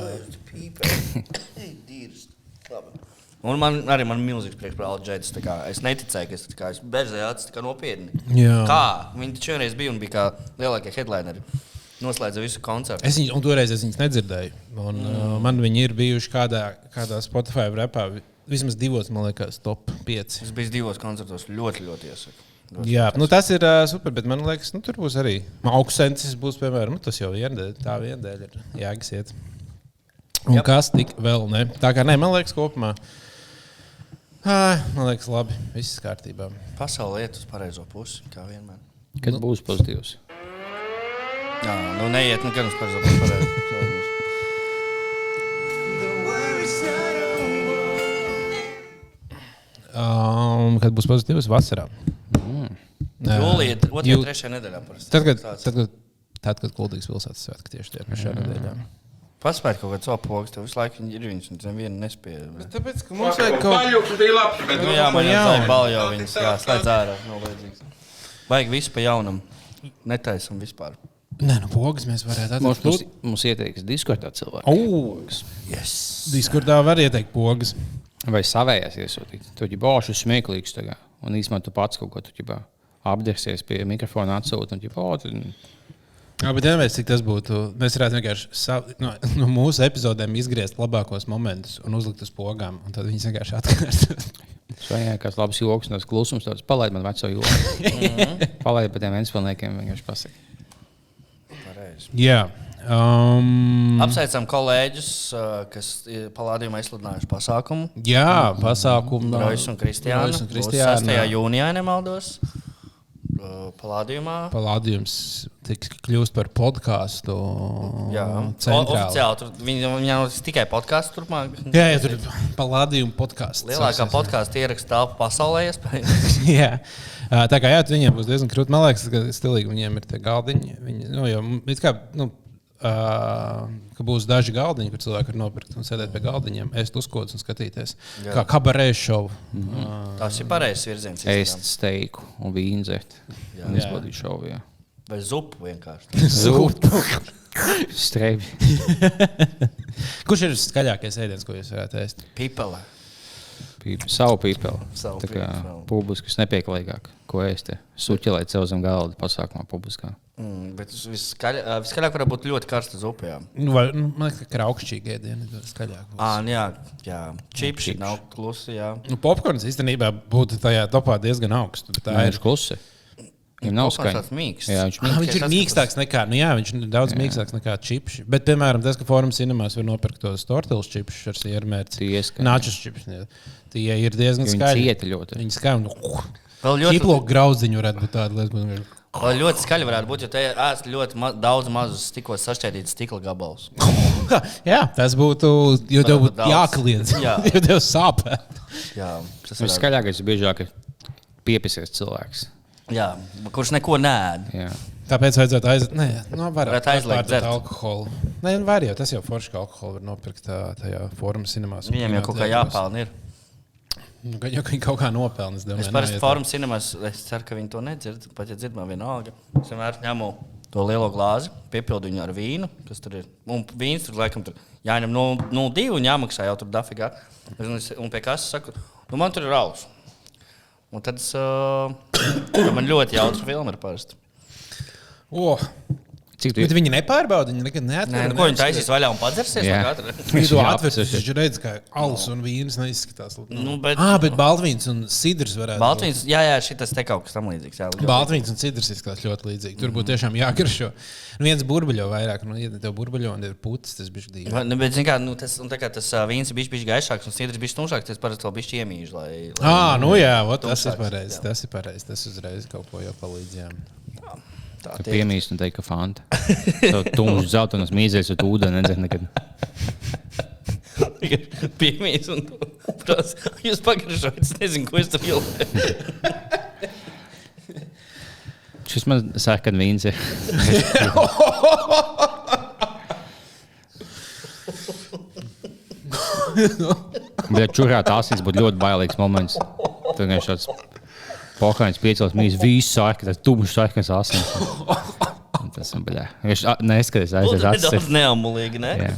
Un man arī man milzīgs prieks par Alžēdu. Es neticēju, ka es, tā kā, es berzēju acis tā kā nopietni. Jā. Kā? Viņi taču vienreiz bija un bija kā lielākie headlineri. Noslēdza visu koncertu. Es viņu, un toreiz es nedzirdēju. Un, mm. uh, man viņi ir bijuši kādā, kādā Spotify repā. Vismaz divos, man liekas, top 5. Es biju divos koncertos. Ļoti, ļoti iesaku. Ļoti Jā, nu, tas ir uh, super, bet man liekas, nu, tur būs arī augstsensis. Būs, piemēram, nu, tas jau viena dēļ, tā viena dēļ ir jēgas iet. Un Jep. kas tik vēl ne? Tā kā ne, man liekas, kopumā. Ā, Man liekas, labi. Viss kārtībā. Pasaule iet uz pareizo pusi, kā vienmēr. Kad būs pozitīvs? Jā, nu neiet, nu gan uz pareizo. [laughs] Um, kad būs pozitīvs vasarā? Mm. Jūlijā, otrajā, Jū- trešajā nedēļā. parasti Tad, kad, tāds. tad, kad, tad, kad Kuldīgas pilsētas svētki tieši tajā pašā nedēļā. Paspēj kaut kādu savu pogu, tev visu laiku ir viņš, un nevienu nespēja. Tāpēc, ka mums vajag kaut Paļuks bija labs, bet Nu, jā, man jau balva jau viņas, jā, slēdz ārā. Vajadzīgs. Vajag visu pa jaunam. Netaisam vispār. Nē, nu, pogas mēs varētu Mums, mums, atrast. mums ieteiks diskordā cilvēku. O, Yes. Diskordā var ieteikt pogas. Vai savējās iesūtīt. Tu jau bāzi smieklīgs tagad. Un īstenībā tu pats kaut ko tu ģibā apdersies pie mikrofona atsūti. Un, ģibā, tu, Jā, bet vienmēr, cik tas būtu, mēs varētu vienkārši sav, no, no mūsu epizodēm izgriezt labākos momentus un uzlikt uz pogām, un tad viņas vienkārši atkārtot. Svajā, kāds labs joks, un tas klusums, tāds palaid man veco joku. [laughs] palaid pa tiem enspēlniekiem, vienkārši pasaka. Pareizi. Jā. Um, Apsveicam kolēģus, ā, kas palādījumā izsludinājuši pasākumu. jā, pasākumu. Rojas un Kristiāna. Rojas un Būs Kristiāna. 6. jūnijā, nemaldos. Ā, Palādījumā. Palādījums tiks kļūst par podkāstu. Jā, centrāli. oficiāli. Tur viņi viņi nav tikai podkāstu turpmāk. Jā, jā, tur ir palādījuma podkāsts. Lielākā podkāstu ieraksta telpa pasaulē, iespējams. [laughs] jā. Tā kā jā, viņiem būs diezgan krūti. Man liekas, ka stilīgi viņiem ir tie galdiņi. Viņi, nu, jau, kā, nu, uh, ka būs daži galdiņi, kur cilvēki var nopirkt un sēdēt pie galdiņiem, ēst uzkodas un skatīties. Jā. Kā kabarē šovu. Mm -hmm. Tas ir pareizs virziens. Ēst steiku un vīnu dzert. Un izbaudīt šovu. jā. Vai zupu vienkārši. [laughs] Zūp. Streibi. [laughs] Kurš ir skaļākais ēdiens, ko jūs varētu ēst? Pipele. Pīp, savu pīpeli. Savu Tā kā pīpeli. publiski vispieklājīgāk, ko ēst. Suķelēt sev zem galda pasākumā publiskā. Mm, bet viskaļ- viskaļāk var būt ļoti karsta zupa. Jā, Nu, vai, nu, man liekas, ka kraukšķīgi ēdieni ir skaļāk. būs. à, jā, jā. čipsi nav klusi. Jā. Nu, popkorns īstenībā būtu tajā topā diezgan augsts. Tā Tā ir. ir klusi. Viņam nav Popcorns skaņa. tāds mīksts. Jā, viņš Ah, viņš ir mīkstāks nekā, nu jā, viņš ir daudz jā. mīkstāks nekā čips. Bet, piemēram, tas, ka Formas cinemās var nopirkt tos tortillas čips ar siermērci. Nāčus čips. Tie ir diezgan Viņi skaļi. cieta ļoti. Viņi skaļi. Nu, Vēl ļoti, Ķiplo grauziņu varētu būt tāda lieta. Ļoti skaļi varētu būt, jo te ir ēst ļoti ma daudz mazus stiklos sašķēdītus stikla gabalus. [laughs] Jā, tas būtu. Jo tev būtu jākliedz. Jā. [laughs] jo tev sāpē. Jā, tas skaļākais ir biežāk ir piepisies cilvēks. Jā, kurš neko. Jā. Tāpēc vajadzētu aiziet. Nē, nu, varētu aizliegt dzert. alkoholu. Nē, var jau tas jau forši, ka alkoholu var nopirkt tā, tajā formu cinemās. Viņiem jau kaut kā jāpelnā. Ir. Nu, jau viņi kaut kā nopelna. Es, domāju, Es parasti formu cinemas, es ceru, ka viņi to nedzird. Pat ja dzird, man vienalga. Es vienmēr ņemu to lielo glāzi, piepildu viņu ar vīnu, kas tur ir. Un vīns tur laikam tur jāņem 0,2 un jāmaksā jau tur dafigā. Un, es- un pie kases saku, nu man tur ir alus. Un tad es, uh, [coughs] man ļoti jautra filma ir parasti. O, Cik bet viņi nepārbauda, viņi nekad neatver. Nē, nu, ko viņi taisīs vaļā un padzersies? Jā. [laughs] Viņi to atver, viņš redz, ka alus un vīns neizskatās. Nu, bet- ah, bet baltvīns un sidrs varētu. būt. Baltvīns, jā, jā, šis te kaut kas tam līdzīgs. Jā, Baltvīns un cidrs izskatās ļoti līdzīgi. Tur būtu tiešām jāgaršo. Nu, viens burbuļo vairāk, nu, ja tev burbuļo un ir putas, tas bija dīvaini. Va- Nu, bet, zin kā, nu, tas, un tā kā tas uh, vīns ir bijis, gaišāks un sidrs bijis tumšāks, tas parasti vēl bijis iemīļš. Lai, lai Ah, nu jā, ot, tas ir pareizi. Tas ir pareizi. Tas uzreiz kaut ko jau palīdzēja. Tā Ka tie- piemīst un teikt, ka fanta. Tumšs zeltainas mīzēs, un ūdeni nedzer nekad. [laughs] Piemīs, un tas jūs pagaršojat. Es nezinu, ko es tur jūtu. [laughs] Šis man saka, ka vīns ir. [laughs] Bet čurāt asins būtu ļoti bailīgs moments. Tur vienkārši tāds pokaļs piecels mīs, visu sāka, tas tumšs sarkans asins. Tas ir baļā. Viņš neskaties aizies Tas ir acis. daudz neamulīgi, ne? Jā.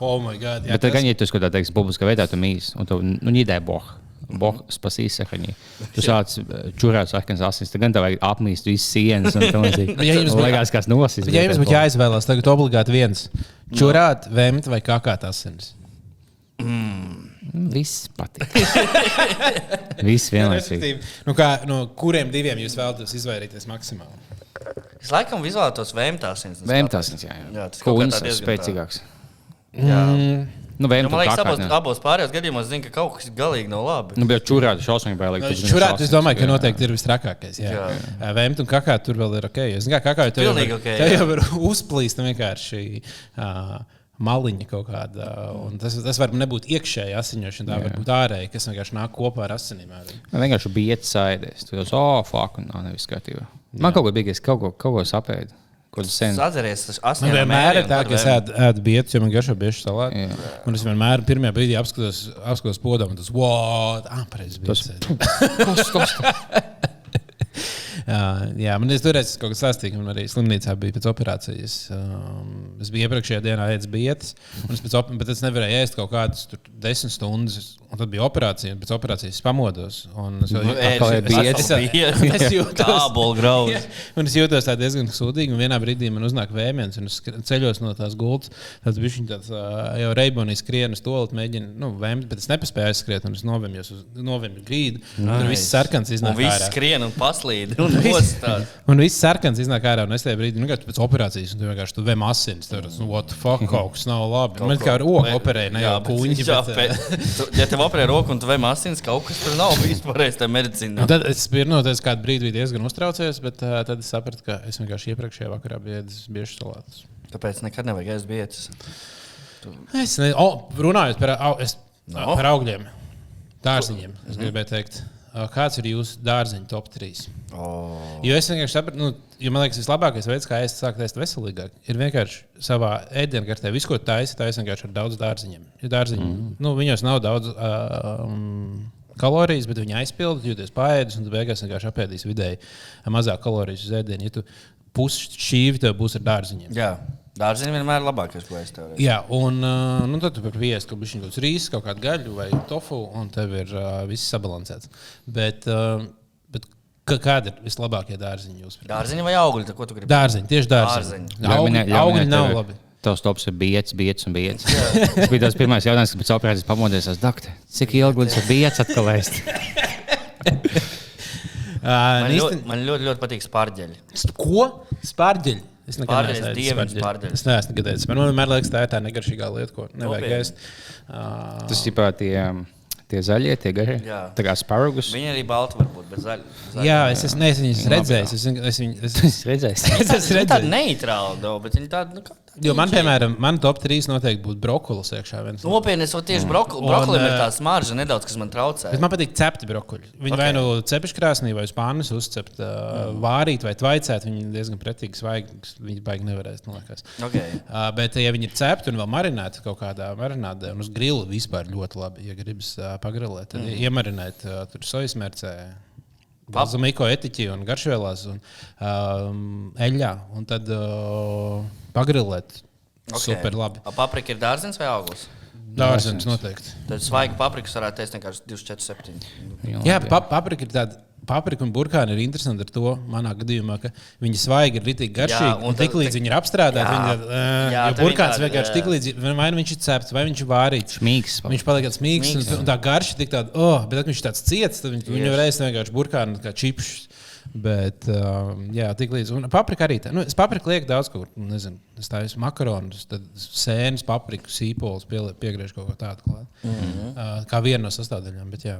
Oh, my God. Jā, Bet tas- gan, ja tu skaties, teiks, publiskā veidā, tu mīs, un tu, nu, nidē boh. Boh, spasīs, sakaņi. Tu sāc eh, čurāt sarkans asins, tad gan tev vajag apmīst visas sienas. Un tam līdzīgi. Bet [laughs] ja jums būtu- Liekas, kas nosis. Ja jums būtu jāizvēlās, tagad obligāti viens - čurāt, vēmt vai kakāt asins. Viss patīk. [laughs] Viss vienlaicīgi. Nu, kā, no kuriem diviem jūs vēlaties izvairīties maksimāli? Es laikam izvēlētos vēmtās. Vēmtās, jā, jā. Jā, tas tā diezgan spēcīgāks. Jā. Nu, Jo, vēmtās man liekas, abos, abos pārējos gadījumos zinu, ka kaut kas galīgi nav labi. Nu, bet čurāt šausmīgi bailīgi. zini, Čurāt, es domāju, ka jā. noteikti ir visstrakākais. Jā, Jā. vēmt un kakāt tur vēl ir ok. Es kā kakāju, tev jau Pilnīgi var- ok, tev jau var uzplīst vienkārši. Uh, Maliņa kaut kāda. un Tas, tas var nebūt iekšēji asiņošana, tā var būt ārēji, kas vienkārši nāk kopā ar asinīm. Man vienkārši bija ietsaidies. Tu jau oh, fuck, un nav nevis skatījā. Man kaut ko bija, es kaut ko, kaut ko sapēdu. Ko tu sen. Atceries, tas Man asins vienmēr ir tā, ka es ēdu, ēdu bietu, jo man garšo bieži salāti. Jā. Un es vienmēr pirmajā brīdī apskatos, apskatos podamu, un tas - wow, ah, pareizi. Tas... [laughs] Kas tas? Jā, jā, man ir toreiz kaut kas sasprāstīgs, un arī slimnīcā bija pēc operācijas. Um, es biju iepriekšējā dienā ēdis bietas, un es, pēc op- bet es nevarēju ēst kaut kādas tur desmit stundas. Un tad bija operācija, un pēc operācijas es pamodos. un Es, jau- jūtos un tā diezgan sūdīgi. Un vienā brīdī man uznāk vēmiens, un es ceļos no tās gultas. Tas bija tāds jau reibonīs skrien uz to, mēģinu nu, vēmt, bet es nepaspēju aizskriet, un es novemjos uz novemju grīdu. Nice. Tur viss sarkans Un iznāk viss ārā. skrien un paslīd. Un Viss-. Un viss sarkans iznāk ārā, un es tajā brīdī, nu, kad pēc operācijas, un tu vienkārši tur vēm asins. Tur, nu, what the fuck, [laughs] kaut kas nav labi. Man kā ar roku operēja, ne jau kuņģi. [laughs] jā, Bet, tu- Ja tev operē roku un tu vēm asins, kaut kas tur nav bijis pareizi tajā medicīnā. Tad es pirmo reizi kādu brīdi diezgan uztraucies, bet uh, tad es sapratu, ka es vienkārši iepriekšējā vakarā biju ēdis bieži salātus. Tāpēc nekad nevajag ēst bietas. Es nezinu, oh, runājot par, au, es, No. par augļiem, dārziņiem. Es gribēju teikt, kāds ir jūsu dārziņu top 3? Oh. Jo es vienkārši sapratu, nu, jo man liekas, vislabākais veids, kā es sāku ēst veselīgāk, ir vienkārši savā ēdienkartē. Visu, ko taisa, taisa vienkārši ar daudz dārziņiem. Jo dārziņi, mm. nu, viņos nav daudz. Um, Kalorijas, bet viņi aizpildīja, jūties paēdis, un beigās vienkārši apēdīsi vidēji mazāk kalorijas uz ēdienu. Ja pusi šķīvi tev būs ar dārziņiem. Jā, dārziņš vienmēr ir labākais, ko es tev teicu. Jā, un uh, nu, tad tu par viesu kaut kādu rīsu, rīsu, kaut kādu gaļu vai tofu, un tev ir uh, viss sabalansēts. Bet, uh, bet kā- kādi ir vislabākie dārziņi jūs? Dārziņš vai augļi? Ko tu gribi? Dārziņi, tieši dārziņi. Dārziņi. Augļi, augļi nav labi. Tavs tops ir biets, biets un biets. Tas bija tas pirmais jautājums, kas pēc operācijas pamodies. Es doktor, cik ilgi līdz biets atkal ēst? [laughs] Man, īsti, ļoti, man ļoti, ļoti patīk spārģeļi. ko? Spārģeļi. Es nekad neesmu spārģeļus. Es neesmu ēdis. Man vienmēr liekas, tā ir tā negaršīgā lieta, ko nevajag ēst. Uh, Tas ir tie, tie zaļie, tie garie. Jā. Tā kā sparagus. Viņi arī balti var būt, bet zaļi. zaļi. jā, es esmu es viņus Labi, redzējis. Es, es, viņu- es, [laughs] Es redzēju, es esmu redzējis. neitrāli, daudz, bet viņi tādi, nu, kā Jo man, piemēram, man top 3 noteikti būtu brokolis iekšā. Nopietni, es tieši brokoli, Un, brokolim ir eh, tā smarža nedaudz, kas man traucē. Bet man patīk cepti brokoļi. Viņi okay. vai nu cepeškrāsnī, vai spānis uzcept, uh, vārīt vai tvaicēt. Viņi ir diezgan pretīgi svaigi. Viņi baigi nevarēs. man liekas. Okay. Uh, bet, ja viņi ir cepti un vēl marināti kaut kādā marinādē, un uz grila vispār ļoti labi, ja gribas uh, pagrilēt, tad mm. iemarinēt uh, tur sojas mērcē. Balzamiko etiķi un garšvielās un um, eļļā. Un tad uh, pagrilēt. Okay. Super labi. A Paprika ir dārzenis vai augurs? Dārzenis noteikti. Tad svaigi paprikas varētu teikt vienkārši 247. Jā, pa, paprika ir tāda. Paprika un burkāni ir interesanti ar to, manā gadījumā, ka viņi svaigi ir rītīgi garšīgi. Jā, un un tiklīdz viņi ir apstrādāti, viņi ir. Uh, Jā, burkāns viņi vienkārši tiklīdz vai nu viņš ir cepts, vai viņš ir vārīts. Šmīgs. Viņš paliek tāds smīgs, Mīgs. un, un tā garša tik tāda, oh, bet tad viņš ir tāds ciets, tad viņu Tieši. reiz vienkārši burkāni kā čipšs. Bet, um, jā, tik līdz. Un paprika arī tā. Nu, es papriku lieku daudz kur. Nezinu, es tādu makaronus, tad sēnes, papriku, sīpolus pie, piegriežu kaut ko tādu klāt. Mm -hmm. uh, kā vienu no sastāvdaļām. Bet, jā.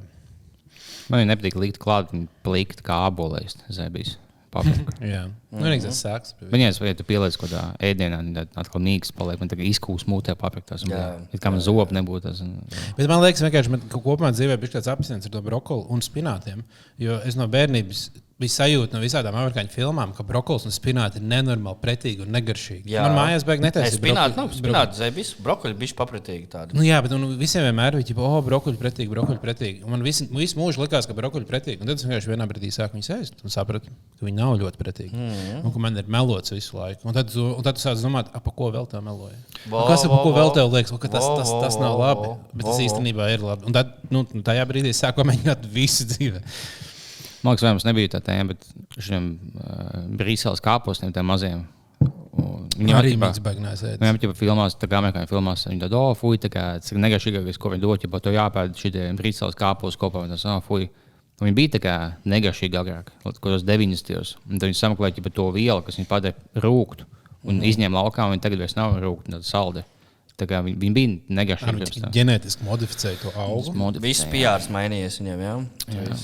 Man viņa nepatīk likt klāt, viņa plikt kā abolēs. Zēbīs. Paprika. [laughs] Jā, nu, tas sāks. Bet, ja tu pieliec kaut kādā ēdienā, tad atkal mīgs paliek. Man tagad izkūst mutē paprikas. Jā. It kā man zobi nebūtu. Tas, un- Bet man liekas, vienkārši man kopumā dzīvē bija tāds apziņas ar to brokoli un spinātiem. Jo es no bērnības biju sajūta no visām amerikāņu filmām, ka brokolis un spināti ir nenormāli pretīgi un negaršīgi. Jā. Man mājās beigas netaisīt. Spināti, nu, spināti, zēbis, brokoļi bija papratīgi tādi. Nu, jā, bet nu, visiem vienmēr bija oh, brokoļi pretīgi, brokoļi pretīgi. Un man visu, visu mūžu likās, ka brokoļi pretīgi. Un tad es vienkārši vienā brīdī sāku viņus ēst un sapratu, ka viņi nav ļoti pretīgi. Mm -hmm. Un ka man ir melots visu laiku. Un tad, un tad tu sāc domāt, ap ko vēl tā meloja. Un Kas ap ko vēl tev liekas, ka tas, Vo, tas, vo, tas nav labi. vo, Bet tas īstenībā ir labi. Un tad, nu, tajā brīdī es sāku [laughs] mēģināt visu dzīvi. Man liekas, mums nebija tā tēma, bet šiem uh, brīseles kāpostiem, tiem maziem. un Viņiem arī baigās ēst. Viņam jau filmās, tā kā amerikāņu filmās, viņi tādu, oh, fuj, tā kā tas ir negašīgākais, ko viņi dod, ja to jāpēd šie brīseles kāpos kopā. Tas, oh, fuj. Un Viņi bija tā kā negašīgi agrāk, kaut kādos 90. Un tad viņi sameklēja par to vielu, kas viņu padara rūktu. Un mm. izņēma laukā, un viņi tagad vairs nav rūkti, tad saldi. Tā kā viņi, viņi bija negašīgi. Viņš ģenētiski modificēja to augu. Viss PRs mainījies viņiem, jā? jā.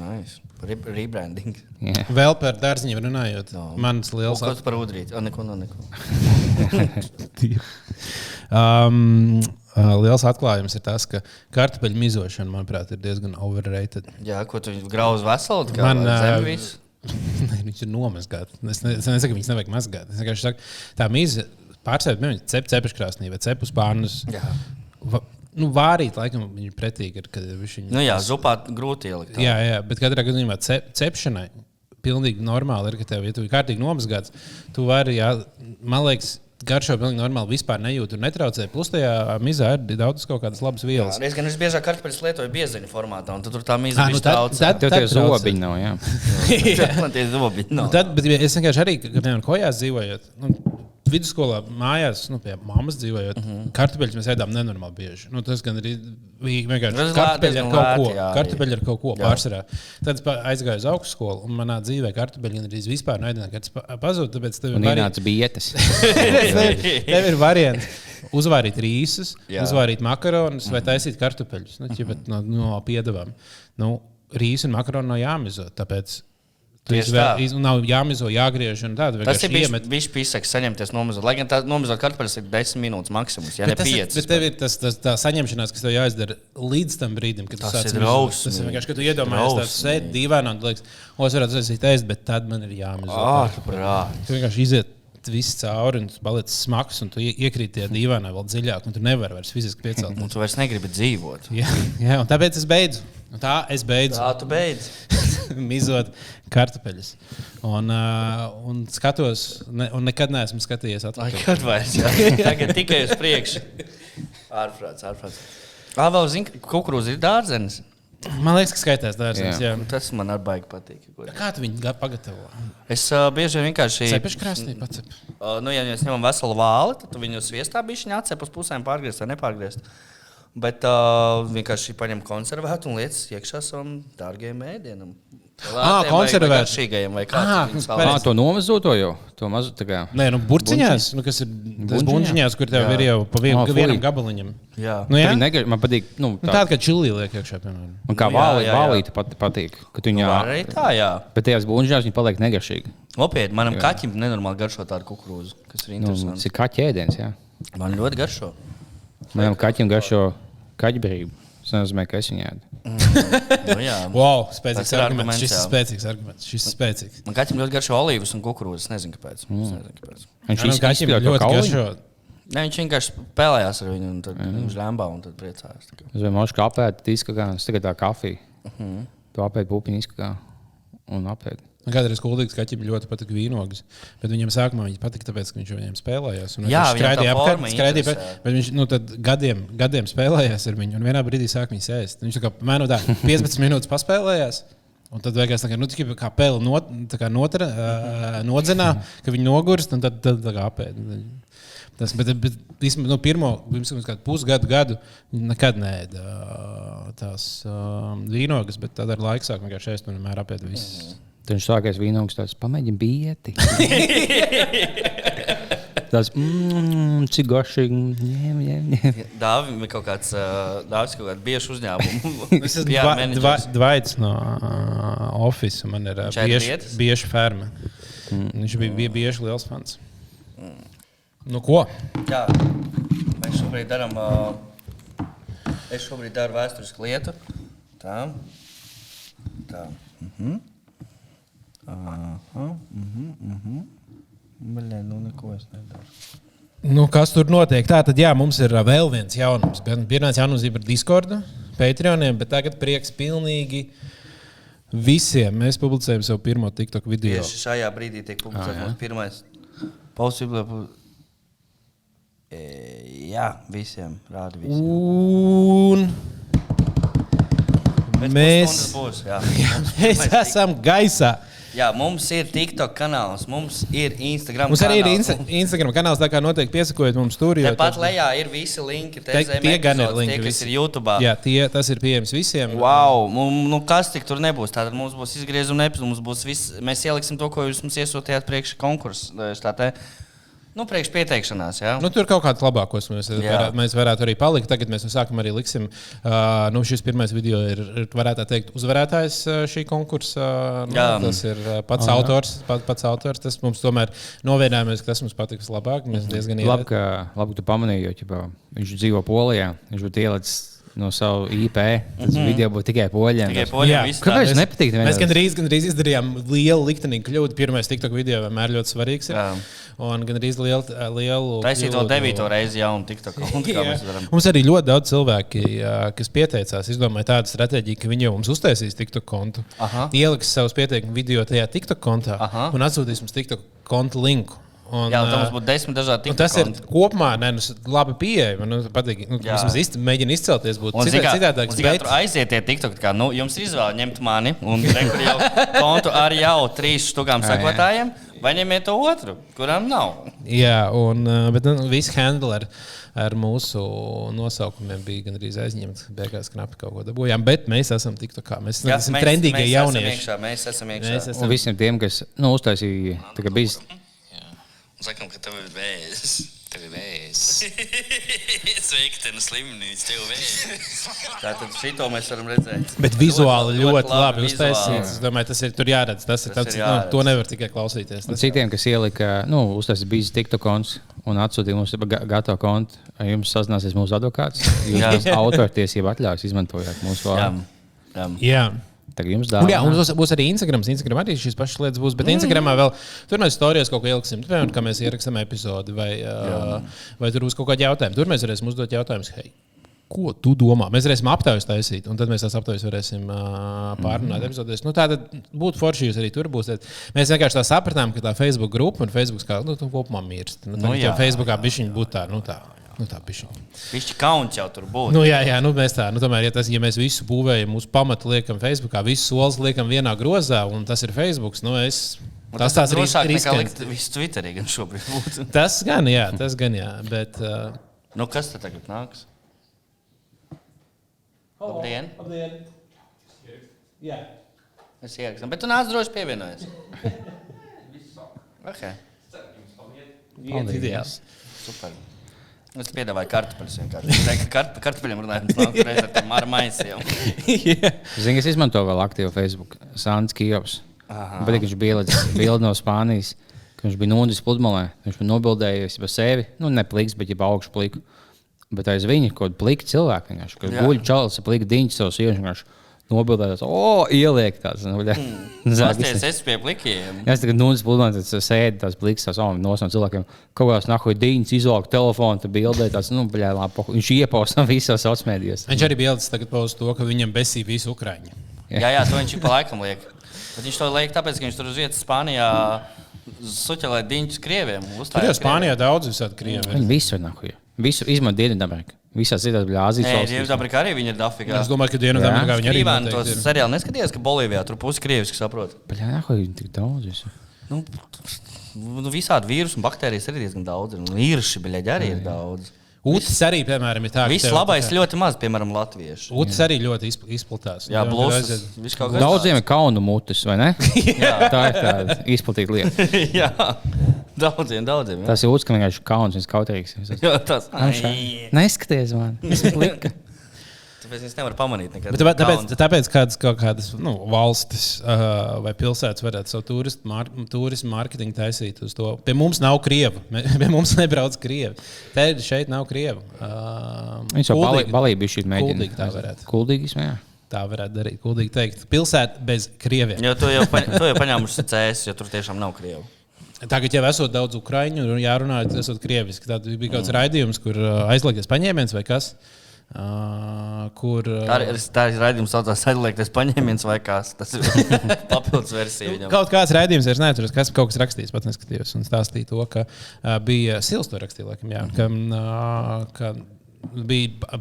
Nice. Re rebranding. Jā. Vēl par dārziņiem runājot, No. mans liels Kas par udrīt? O, neko, no neko. [laughs] Um, uh, liels atklājums ir tas, ka kartupeļu mizošana, manuprāt, ir diezgan overrated. Jā, ko tu grauž veselu? kā Man, visu? [laughs] Nē, viņš ir nomazgāts. Es, ne, es nesaku, ka viņas nevajag mazgāt. Es vienkārši saku, tā mīza pārstāvja, piemēram, cep, cepeškrāsnī vai cepus pārnus. Jā. Nu, vārīt, laikam, viņi ir pretīgi. Ir, kad viņi, Nu jā, zupā grūti ielikt. jā, jā, bet katrā gadījumā cep, cepšanai pilnīgi normāli ir, ka tev, ja tu esi kārtīgi nomazgāts, tu vari, jā, man liekas, garšo pilnīgi normāli, vispār nejūt un netraucē. Plus tajā mizā ir daudz kaut kādas labas vielas. Es gan visbiežāk kartupeļus lietoju bieziņu formātā, un tu tur tā mīza Ā, nu bija tad- daudz. tad- Tev tie traucē. zobiņi nav, jā. [laughs] Man tie zobi Nu, nav. tad, bet es vienkārši arī, kad piemēram, kojās dzīvojot, nu, vidusskolā, mājās, nu, pie mammas dzīvojot, Mhm. -huh. kartupeļus mēs ēdām nenormāli bieži. Nu, tas gan arī bija vienkārši kartupeļi ar kaut ko. jā. Kartupeļi ar kaut ko pārsvarā. Tad es aizgāju uz augstskolu, un manā dzīvē kartupeļi gan arī vispār neēdināja, kad tas pa- pazuda. Tāpēc tev ir ienāca bietas. [laughs] [laughs] tev ir variants. Uzvārīt rīsus, Jā. uzvārīt makaronus vai taisīt kartupeļus nu, ķipat no, no piedevām. Nu, rīsi un makaroni nav jāmizo. Tāpēc Tieši tā. iz- nav jāmizo, jāgriež un tādu. Tas ir bijis bijis pisaks saņemties nomazot. Lai gan tā nomazot kartupeļus ir 10 minūtes maksimums, ja ne Bet tas, ir, 5. bet tev ir tas, tas tā saņemšanās, kas tev jāizdara līdz tam brīdim, kad tu Tas sāc ir mizot. drausmīgi. Tas ir vienkārši, ka tu iedomājies, tas sēdi dīvainā un tu liekas, o, es varētu aizsīt ēst, bet tad man ir jāmizo. Ārprāt. Tu vienkārši iziet viss cauri un tu paliec smags un tu ie- iekrīt tajā dīvainā vēl dziļāk un tu nevari vairs fiziski piecelt. Un tu vairs negribi dzīvot. [laughs] jā, jā, un tāpēc es beidzu. Un tā es beidzu Tā tu beidz. [laughs] mizot kartupeļus. Un, uh, un skatos, ne, un nekad neesmu skatījies atpakaļ. kad vairs? [laughs] Tagad tikai uz priekšu. Ārprāts, ārprāts. Ā, vēl zini, kukurūza ir dārzenis. Man liekas, ka skaitās dārzenis. Jā. Jā. Un Tas man arī baigi patīk. Kā tu viņu ga- pagatavo? Es uh, bieži vien vienkārši. Cepešu krāsnī pats. Uh, nu, ja mēs ņemam veselu vāli, tad viņu sviestā bišķiņā atcep uz pusēm pārgriezt vai nepārgriezt. Bet uh, vienkārši paņem konservētu un lietas iekšā savam dārgajam ēdienam. Ah, konservēts. Šīgajiem vai Ah, kādam. Ah, to nomazo to jau. To mazu tā kā. Nē, nu, burciņās, nu, kas ir buļciņās, kur tev Jā. ir jau pa vien, Ah, oh, vienam gabaliņam. Jā. Nu, jā? Negar, man patīk. Nu, Nu, tā, Tāda kā čili liek iekšā, piemēram. man kā Nu, jā, vālī, jā, jā. vālīte pat, patīk. Kad viņa Var arī tā, jā. Bet tajās buļbuļsakās viņa paliek negaršīga. Nopietni, manam kaķim nenormāli garšo tādu kukurūzu, kas ir Nu, interesants. tas ir kā ķēdiens. Jā. Man ļoti garšo. Manam kaķim garšo kaķbrību. Tas nozīmē, ka es viņu ēdu. Nu, jā. Wow, spēcīgs arguments. Šis ir spēcīgs arguments. Šis ir spēcīgs. Man kaķim ļoti garšo olīvas un kukurūzas. Es nezinu, kāpēc. Mm. Es nezinu, kāpēc. Viņš Manam kaķim izspiež to ļoti garšo. Ne, viņš vienkārši spēlējās ar viņu, un tad viņš rēmbā un tad priecājās. tā kā. Es vai mošu apēdu, izskatās, tas tagad tā kafija. Uh -huh. Tu apēdi pupiņu izskatā un apēdi. Man Kādreiz kuldīgs kaķim ļoti patika vīnogas, bet viņam sākumā viņa patika, tāpēc, ka viņš ar viņiem spēlējās. Un Jā, viņš skraidīja apkārt, skraidīja interesē. bet viņš nu, tad gadiem, gadiem spēlējās ar viņu, un vienā brīdī sāk viņu sēst. Viņš tā kā mēnu tā 15 minūtes paspēlējās. Un tad beigās tā kā, nu, kā pēle not, kā notra, uh, nodzenā, ka viņi nogurst un tad, tad tā kā apēd. Tas, bet, bet īstenībā, nu, pirmo pusgadu, gadu nekad neēda tās uh, vīnogas, bet tad ar laiku sāk vienkārši ēst un vienmēr apēd visas. Tad viņš sākās vīnogs, tāds pamēģina bieti. [laughs] Tas mmm, cik garšīgi. Dāvim ir kaut kāds, uh, dāvis kaut kāds biežs uzņēmums. [laughs] Es esmu Dva- Dva- Dvaits no uh, Office. Man ir uh, bieži, bieži ferma. Mm. Viņš bija, bija bieži liels fans. Nu, ko? Jā, mēs šobrīd darām. Uh, es šobrīd daru vēsturisku lietu. Tā. Tā. Mhm. Aha. Mhm. Mhm. Baļē, nu neko es nedaru. Nu, kas tur notiek? Tā tad, jā, mums ir vēl viens jaunums. Pirmais jaunums ir par Discord, Patreoniem, bet tagad prieks pilnīgi visiem. Mēs publicējam savu pirmo TikTok video. Tieši šajā brīdī tiek publicēts mūsu pirmais pausiblē. E, jā, visiem rāda visiem. Un mēs, būs, jā. [laughs] mēs esam gaisā. Jā, mums ir TikTok kanāls, mums ir Instagram Mums arī ir kanāls. Insta Instagram kanāls, tā kā noteikti piesakojiet mums tur. tad- lejā ir visi linki. Te Te- tie gan ir linki Tie, kas visi. ir YouTube. Jā, tie, tas ir pieejams visiem. Wow, mums, nu kas tik tur nebūs? Tātad mums būs izgriezuma epizode, mums būs viss. Mēs ieliksim to, ko jūs mums iesūtījāt priekš konkursa. Nu, priekš pieteikšanās. Jā. Nu, tur kaut kādus labākos mēs varētu, mēs varētu arī palikt. Tagad mēs no sākuma arī liksim, uh, nu, šis pirmais video ir, varētu teikt, uzvarētājs šī konkursa. Nu, Jā. tas ir pats autors. Pat, pats autors. Tas mums tomēr novienājāmies, ka tas mums patiks labāk. Mēs diezgan Labi, ka, labi, ka tu pamanīji, jo ķipā, viņš dzīvo Polijā. Viņš būtu ielicis no savu IP. Tas mm -hmm. video būtu tikai poļiem. Tikai poļiem Kāpēc tāds. nepatīk? Mēs gandrīz, gandrīz izdarījām lielu liktenīgu kļūdu. Pirmais TikTok video vienmēr ļoti svarīgs. Ir. Jā. Un gandrīz lielu, lielu Taisīt to devīto reizi jaunu TikTok kontu, kā Jā. mēs varam. [laughs] Mums arī ļoti daudz cilvēki, jā, kas pieteicās, izdomāja tādu stratēģiju, ka viņi jau mums uztaisīs TikTok kontu, Aha. ieliks savus pieteikumu video tajā TikTok kontā Aha. un atsūtīs mums TikTok kontu linku. Un, Jā, tam mums būtu desmit dažādi Un tas ir kopumā ne, nu, labi pieejami. Man nu, patīk, nu, Jā. vismaz izc- mēģina izcelties. Būt Un, citā, citādāk. un, tur aiziet tie TikTok, kā, nu, jums ir izvēle ņemt mani un kur jau [laughs] kontu ar jau trīs jā. sekotājiem, vai ņemiet to otru, kuram nav. Jā, un, ā, bet nu, viss handle ar, ar mūsu nosaukumiem bija gandrīz aizņemts. Beigās knapi kaut ko dabūjām, bet mēs esam TikTok. Mēs, Jā, mēs esam mēs- trendīgie mēs esam jaunieši. iekšā, Mēs esam iekšā. Mēs esam Un visiem tiem, kas nu, uztaisīja, tā kā bija Sakām, ka tev ir vēzis. Tev ir [laughs] tev ir slimnīca, tev vēzis. [laughs] Tātad šito mēs varam redzēt. Bet vizuāli ļoti, ļoti labi vizuāli. uztaisīts. Es domāju, tas ir tur jāredz. Tas ir Tas tāds, ir nu, jāredz. to nevar tikai klausīties. Tas citiem, kas ielika, nu, uztaisīja bijis TikTok konts un atsūtīja mums ga- gatavu kontu. Jums sazināsies mūsu advokāts. [laughs] Jūs autortiesību atļaujas izmantojāt mūsu Jā, vārdu. jā. Jā. Tagad jums Un, jā, un dāvā. būs, būs arī Instagram. Instagram arī šīs pašas lietas būs. Bet Instagramā vēl tur mēs stāstījām kaut ko ieliksim. Piemēram, kā mēs ierakstām epizodi vai, uh, vai tur būs kaut kādi jautājumi. Tur mēs varēsim uzdot jautājumus. Hei, Ko tu domā? Mēs varēsim aptaujas taisīt, un tad mēs tās aptaujas varēsim uh, pārrunāt. Mm -hmm. Nu, tā tad būtu forši, jūs arī tur būsiet. Mēs vienkārši tā sapratām, ka tā Facebook grupa un Facebook kā nu, tu kopumā mirst. Nu, Nu, nu, jā. Facebookā bišķiņi būtu tā, nu tā. Nu, tā bišķiņi. Pišķi kauns jau tur būtu. Nu, jā, jā nu, mēs tā, nu, tomēr, ja, tas, ja mēs visu būvējam, mūsu pamatu liekam Facebookā, visu solis liekam vienā grozā, un tas ir Facebook, nu, es, Un tas tās ir riskanti. likt visu Twitterī gan šobrīd būtu. [laughs] Tas gan, jā, tas gan, jā, bet. Uh, Nu, kas tad tagad nāks? Labdien! Jā. Es ierakstu. Bet tu nāc droši pievienojies. [laughs] Okay. Paldies. Ideāls. Super. Es piedāvāju kartupeļus vienkārši. Es teiktu, ka kart, kartupeļiem runājot, tas nāk reizē ar tiem maisiem. [laughs] Zini, es izmantoju vēl aktīvu Facebook. Sāns Kijovs. Bet viņš bija bildi no Spānijas. Viņš bija nūdis pludmalē. Viņš bija nobildējis par sevi. Nu, ne pliks, bet jau augšu pliku. Bet aiz viņa kaut kāda plika cilvēka. Jā. guļ čalis, plika diņš savus iežņus. Nobildējis, o, ieliek tās. Nu, bļa, [laughs] zāģis. Pasties, es pie plikiem. Es tagad nūdzu pludmalē, tad sēdi tās pliks, tās oh, no no cilvēkiem. Kaut kādā nahuj diņas, izvelk telefonu, tad bildē tās, nu, bļā, labi. Viņš iepausa [laughs] visos mēdījos. Viņš arī ielicis tagad uz to, ka viņam besī visu Ukraiņu. Jā, jā, to viņš pa laikam liek. Bet viņš to liek tāpēc, ka viņš tur uz vietas Spānijā suķelē diņķus krieviem. Tur jau Spānijā daudz visādi krievi. ir. Viņi visur nahuj. Visur izmanto Dienvidamerika. Visās citās Nē, valstīs. Dienvidamerikā arī viņi ir dafigā. Es domāju, ka Dienvidamerikā viņi arī noteikti tos ir. seriāli neskaties, ka Bolīvijā tur pusi krieviski saprot. Bļā, nahuj, tik daudz. Visu. Nu, nu, visādi vīrusu un baktērijas arī diezgan daudz. ir. Un īrši, beļaģi, arī ir daudz. Ūtis arī, piemēram, ir tāds. Viss labais ļoti maz, piemēram, latviešu. Ūtis arī ļoti izpl- izplatās. Jā, kādā Daudziem ir kaunu mutes, vai ne? [laughs] tā ir tāda izplatīta lieta. [laughs] Daudziem, daudziem. Jā, Tas ir uzskats, ka vienkārši kauns un kautrīgs. jā tas Ai, Neskaties man! [laughs] Es liku. Tāpēc es nevaru pamanīt nekad. Bet tāpēc, tāpēc, tāpēc kādas, kādas nu, valstis uh, vai pilsētas varētu savu turismu mar turismu mārketingu taisīt uz to. Pie mums nav krievu. Mē- [laughs] Pie mums nebrauc krievi. Te šeit nav krievu. Uh, Viņš jau kuldīgi- balī bija šī mēģinājuma. Kuldīgi tā varētu. Kuldīgis, jā. Tā varētu darīt. Kuldīgi teikt. Pilsēta bez krieviem. Jo to jau, paņ- to jau paņēmuši cēs, jo tur tiešām nav krievu. Tagad jau esot daudz ukrāņu, un jārunā, esot krieviski. Tad bija kaut kāds raidījums, kur aizliegties paņēmiens vai kas. Uh, kur uh, ir, tā ir raidījums, kas saucās aizliegties paņēmiens vai kas. Tas ir [laughs] papildus versija viņam. Kaut kāds raidījums, es nezinu, kas kaut kas rakstījis, pats neskatījos, un stāstīja to, ka uh, bija Sils to rakstīja, laikam, jā, ka, uh, ka bija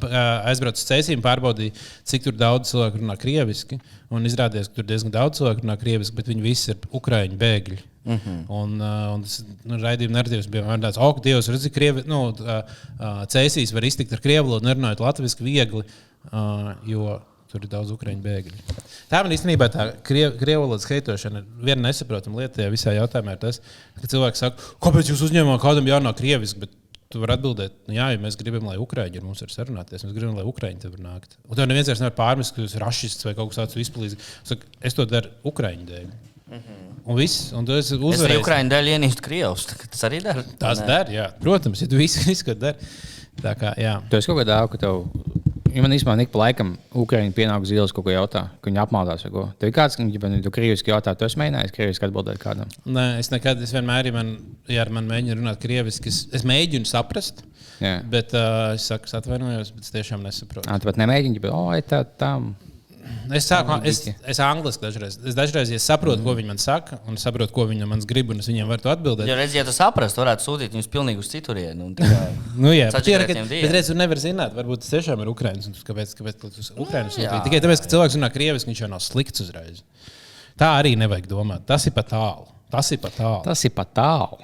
aizbraucis uz cēsīm, pārbaudīja, cik daudz cilvēku runā krieviski, un izrādījās, ka tur diezgan daudz cilvēku runā krieviski, bet viņi visi ir ukraiņu bēgļi. Mm -hmm. Un, uh, un tas nu, raidījuma narratīvs bija apmēram tāds, ok, Dievs, redzi, krievi, nu, uh, cēsīs var iztikt ar krievu valodu, nerunājot latviešu viegli, uh, jo tur ir daudz ukrāņu bēgļu. Tā man īstenībā tā krievu valodas heitošana ir viena nesaprotama lieta tajā visā jautājumā. Ir tas, ka cilvēki saka, kāpēc jūs uzņēmāt kādam jārunā krieviski? Tu vari atbildēt, nu, jā, ja mēs gribam, lai Ukrāņi ar mums ir sarunāties. Mēs gribam, lai Ukrāņi te var nākt. Un tev neviens vairs nevar pārmest, ka jūs esat rašists vai kaut kas tāds izplīts. Es to daru Ukrāņu dēļ. Mm -hmm. Un viss, un tu esi Es arī uzvarējis. Ukrāņu dēļ ienīstu Krievus. Tas arī dara. Tas dara, jā. Protams, ja tu visu, [laughs] visu ko dari. Tā kā, jā. Tu esi kaut kādā dāvā, ka tev. Ja man īstenībā ik pa laikam Ukrāņi pienāk uz ielas kaut ko jautā, ka viņi apmaldās ko. Tev ir kāds, ka viņi tu krieviski jautā, tu esi mēģinājis krieviski atbildēt kādam. Nē, es nekad, es vienmēr, ja man, ja ar mani mēģina runāt krieviski, es, es mēģinu saprast. Jā. Bet uh, es saku, es atvainojos, bet es tiešām nesaprotu. Ah, tu pat nemēģini, bet, oh, tā, tam. Es sāku, es, es angliski dažreiz. Es dažreiz ja saprotu, ko viņi man saka, un saprotu, ko viņi manis grib, un es viņiem varu to atbildēt. Jo, redziet, ja tu saprastu, varētu sūtīt viņus pilnīgi uz citurienu. [laughs] Nu, jā, bet, ir, bet redz, tu nevari zināt, varbūt tas tiešām ir Ukrāņš. Kāpēc? kāpēc Ukraiņu jā. sūtīji? Tikai tāpēc, ka cilvēks runā krieviski, viņš jau nav slikts uzreiz. Tā arī nevajag domāt. Tas ir pat tālu. Tas ir pat tālu. Tas ir pat tālu.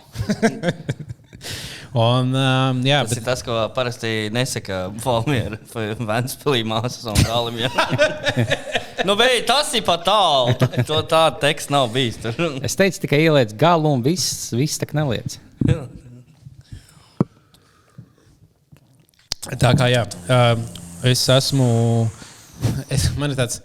[laughs] Un, um, jā, Tas bet, ir tas, ko parasti nesaka Falmiera vai [laughs] Vēnspilī māsas un dālim. [laughs] nu, vei, tas ir pat tālu. To tādu tekstu nav bijis. Tur. [laughs] Es teicu, tikai ieliec galu un viss, viss tā neliec. tā kā jā, um, es esmu. Es, man ir tāds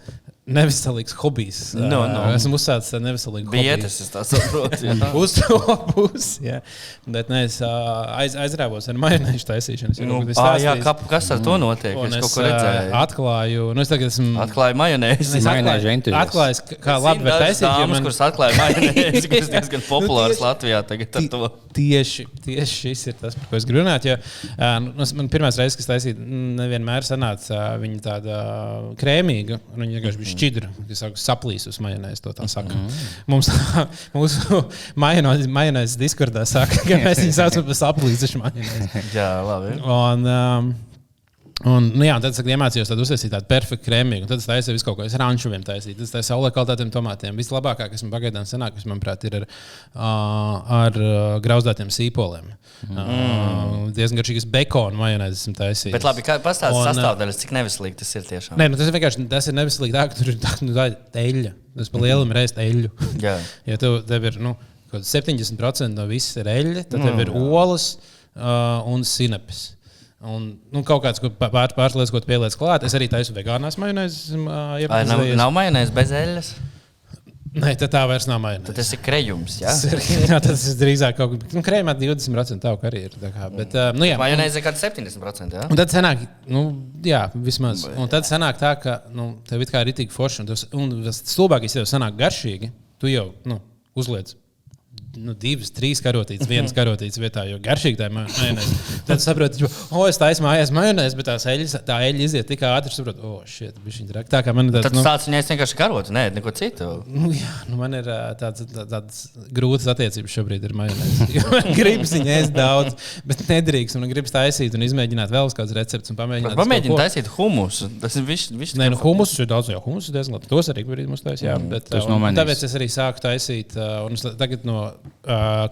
neviselīgs hobijs. No, no. Esmu uzsācis ar neviselīgu hobiju. Bietas, es tā saprotu. [laughs] Uz to pusi. jā. Bet nē, es aiz, aizrāvos ar majonēžu taisīšanu. Nu, kad ā, jā, kā, kas ar to notiek? Un Es es kaut ko ā, redzēju. atklāju, nu es tagad esmu. Atklāju majonēzi. Es atklāju, atklāju, kā labi var taisīt. Dāmas, man- kuras atklāja majonēzi, [laughs] kas diezgan populārs tieši- Latvijā tagad ar to. Tieši, tieši šis ir tas, par ko es gribu runāt. Jo, nu, es- man pirmā reize, kas taisīja, mm, nevienmēr sanāca viņa tāda krēmīga. un Viņa vienkārši bija šķidra, kas saplīsus tā saka. Mums mūsu [laughs] majonēzes majonēzes diskurdā saka, ka [laughs] mēs viņu saucam par saplīsušu majonēzi. Jā, labi. Un, um, Un, nu, jā, tad es iemācījos tādu uztaisīt tādu perfektu krēmiju. Tad es taisīju visu kaut ko. Es rančuviem taisīju. Tas ir saulē kvalitātiem tomātiem. Vislabākā, kas man pagaidām sanāk, kas, manuprāt, ir ar, ar grauzdātiem sīpoliem. Mm. Uh, diezgan garšīgs bekona majonēzes esmu taisījis. Bet labi, kā pastāstīt sastāvdaļas, cik neveselīgi tas ir tiešām. Nē, nu, tas ir vienkārši tas ir neveselīgi. Tā, ka tur ir tā, nu, tā eļļa. Tas pa lielam ir ēst eļļu. Jā. [laughs] Ja tev, tev ir nu, kaut kāds 70% no visas ir eļļa, tad tev ir olas uh, un sinepes. Un, nu, kaut kāds pār, pāris lietas, ko pieliec klāt. Es arī taisu vegānās majonēzes. Vai nav, nav majonēs bez eļļas? Nē, tad tā vairs nav majonēze. Tas ir krējums. Ja? Tas ir, [laughs] jā, tas ir drīzāk kaut kas, nu, krēmā 20% tā arī ir. tā Kā, bet, uh, nu, jā, Majonēs ir kaut kāds 70%. Ja? Un tad sanāk, nu, jā, vismaz. Un tad sanāk tā, ka nu, tev ir kā rītīgi forši, un, tas- stulbākais tev sanāk garšīgi. Tu jau nu, uzliec. Nu, divas, trīs karotītes, vienas karotītes vietā, jo garšīgi tā ir majonēze. Tad saproti, ka, oh, es taisu mājās majonēzi, bet tās eļļas, tā eļļa iziet tik ātri, saproti, oh, šī ir viņa traka. Tā kā man ir tāds, Tad nu, tāds viņai vienkārši karot, nē, neko citu. Nu, jā, nu man ir tāds, tā- tāds grūts attiecības šobrīd ar majonēzi. [laughs] Jo Man gribas viņu ēst daudz, bet nedrīkst. Man gribas taisīt un izmēģināt vēl kādas receptes un pamēģināt. Ko. taisīt humusu. Tas ir viss. viss Nē, nu, humus ir daudz, jau humus ir diezgan labi. Tos arī brīdī mums taisīja. Mm, bet, un tāpēc es arī sāku taisīt, un es tagad no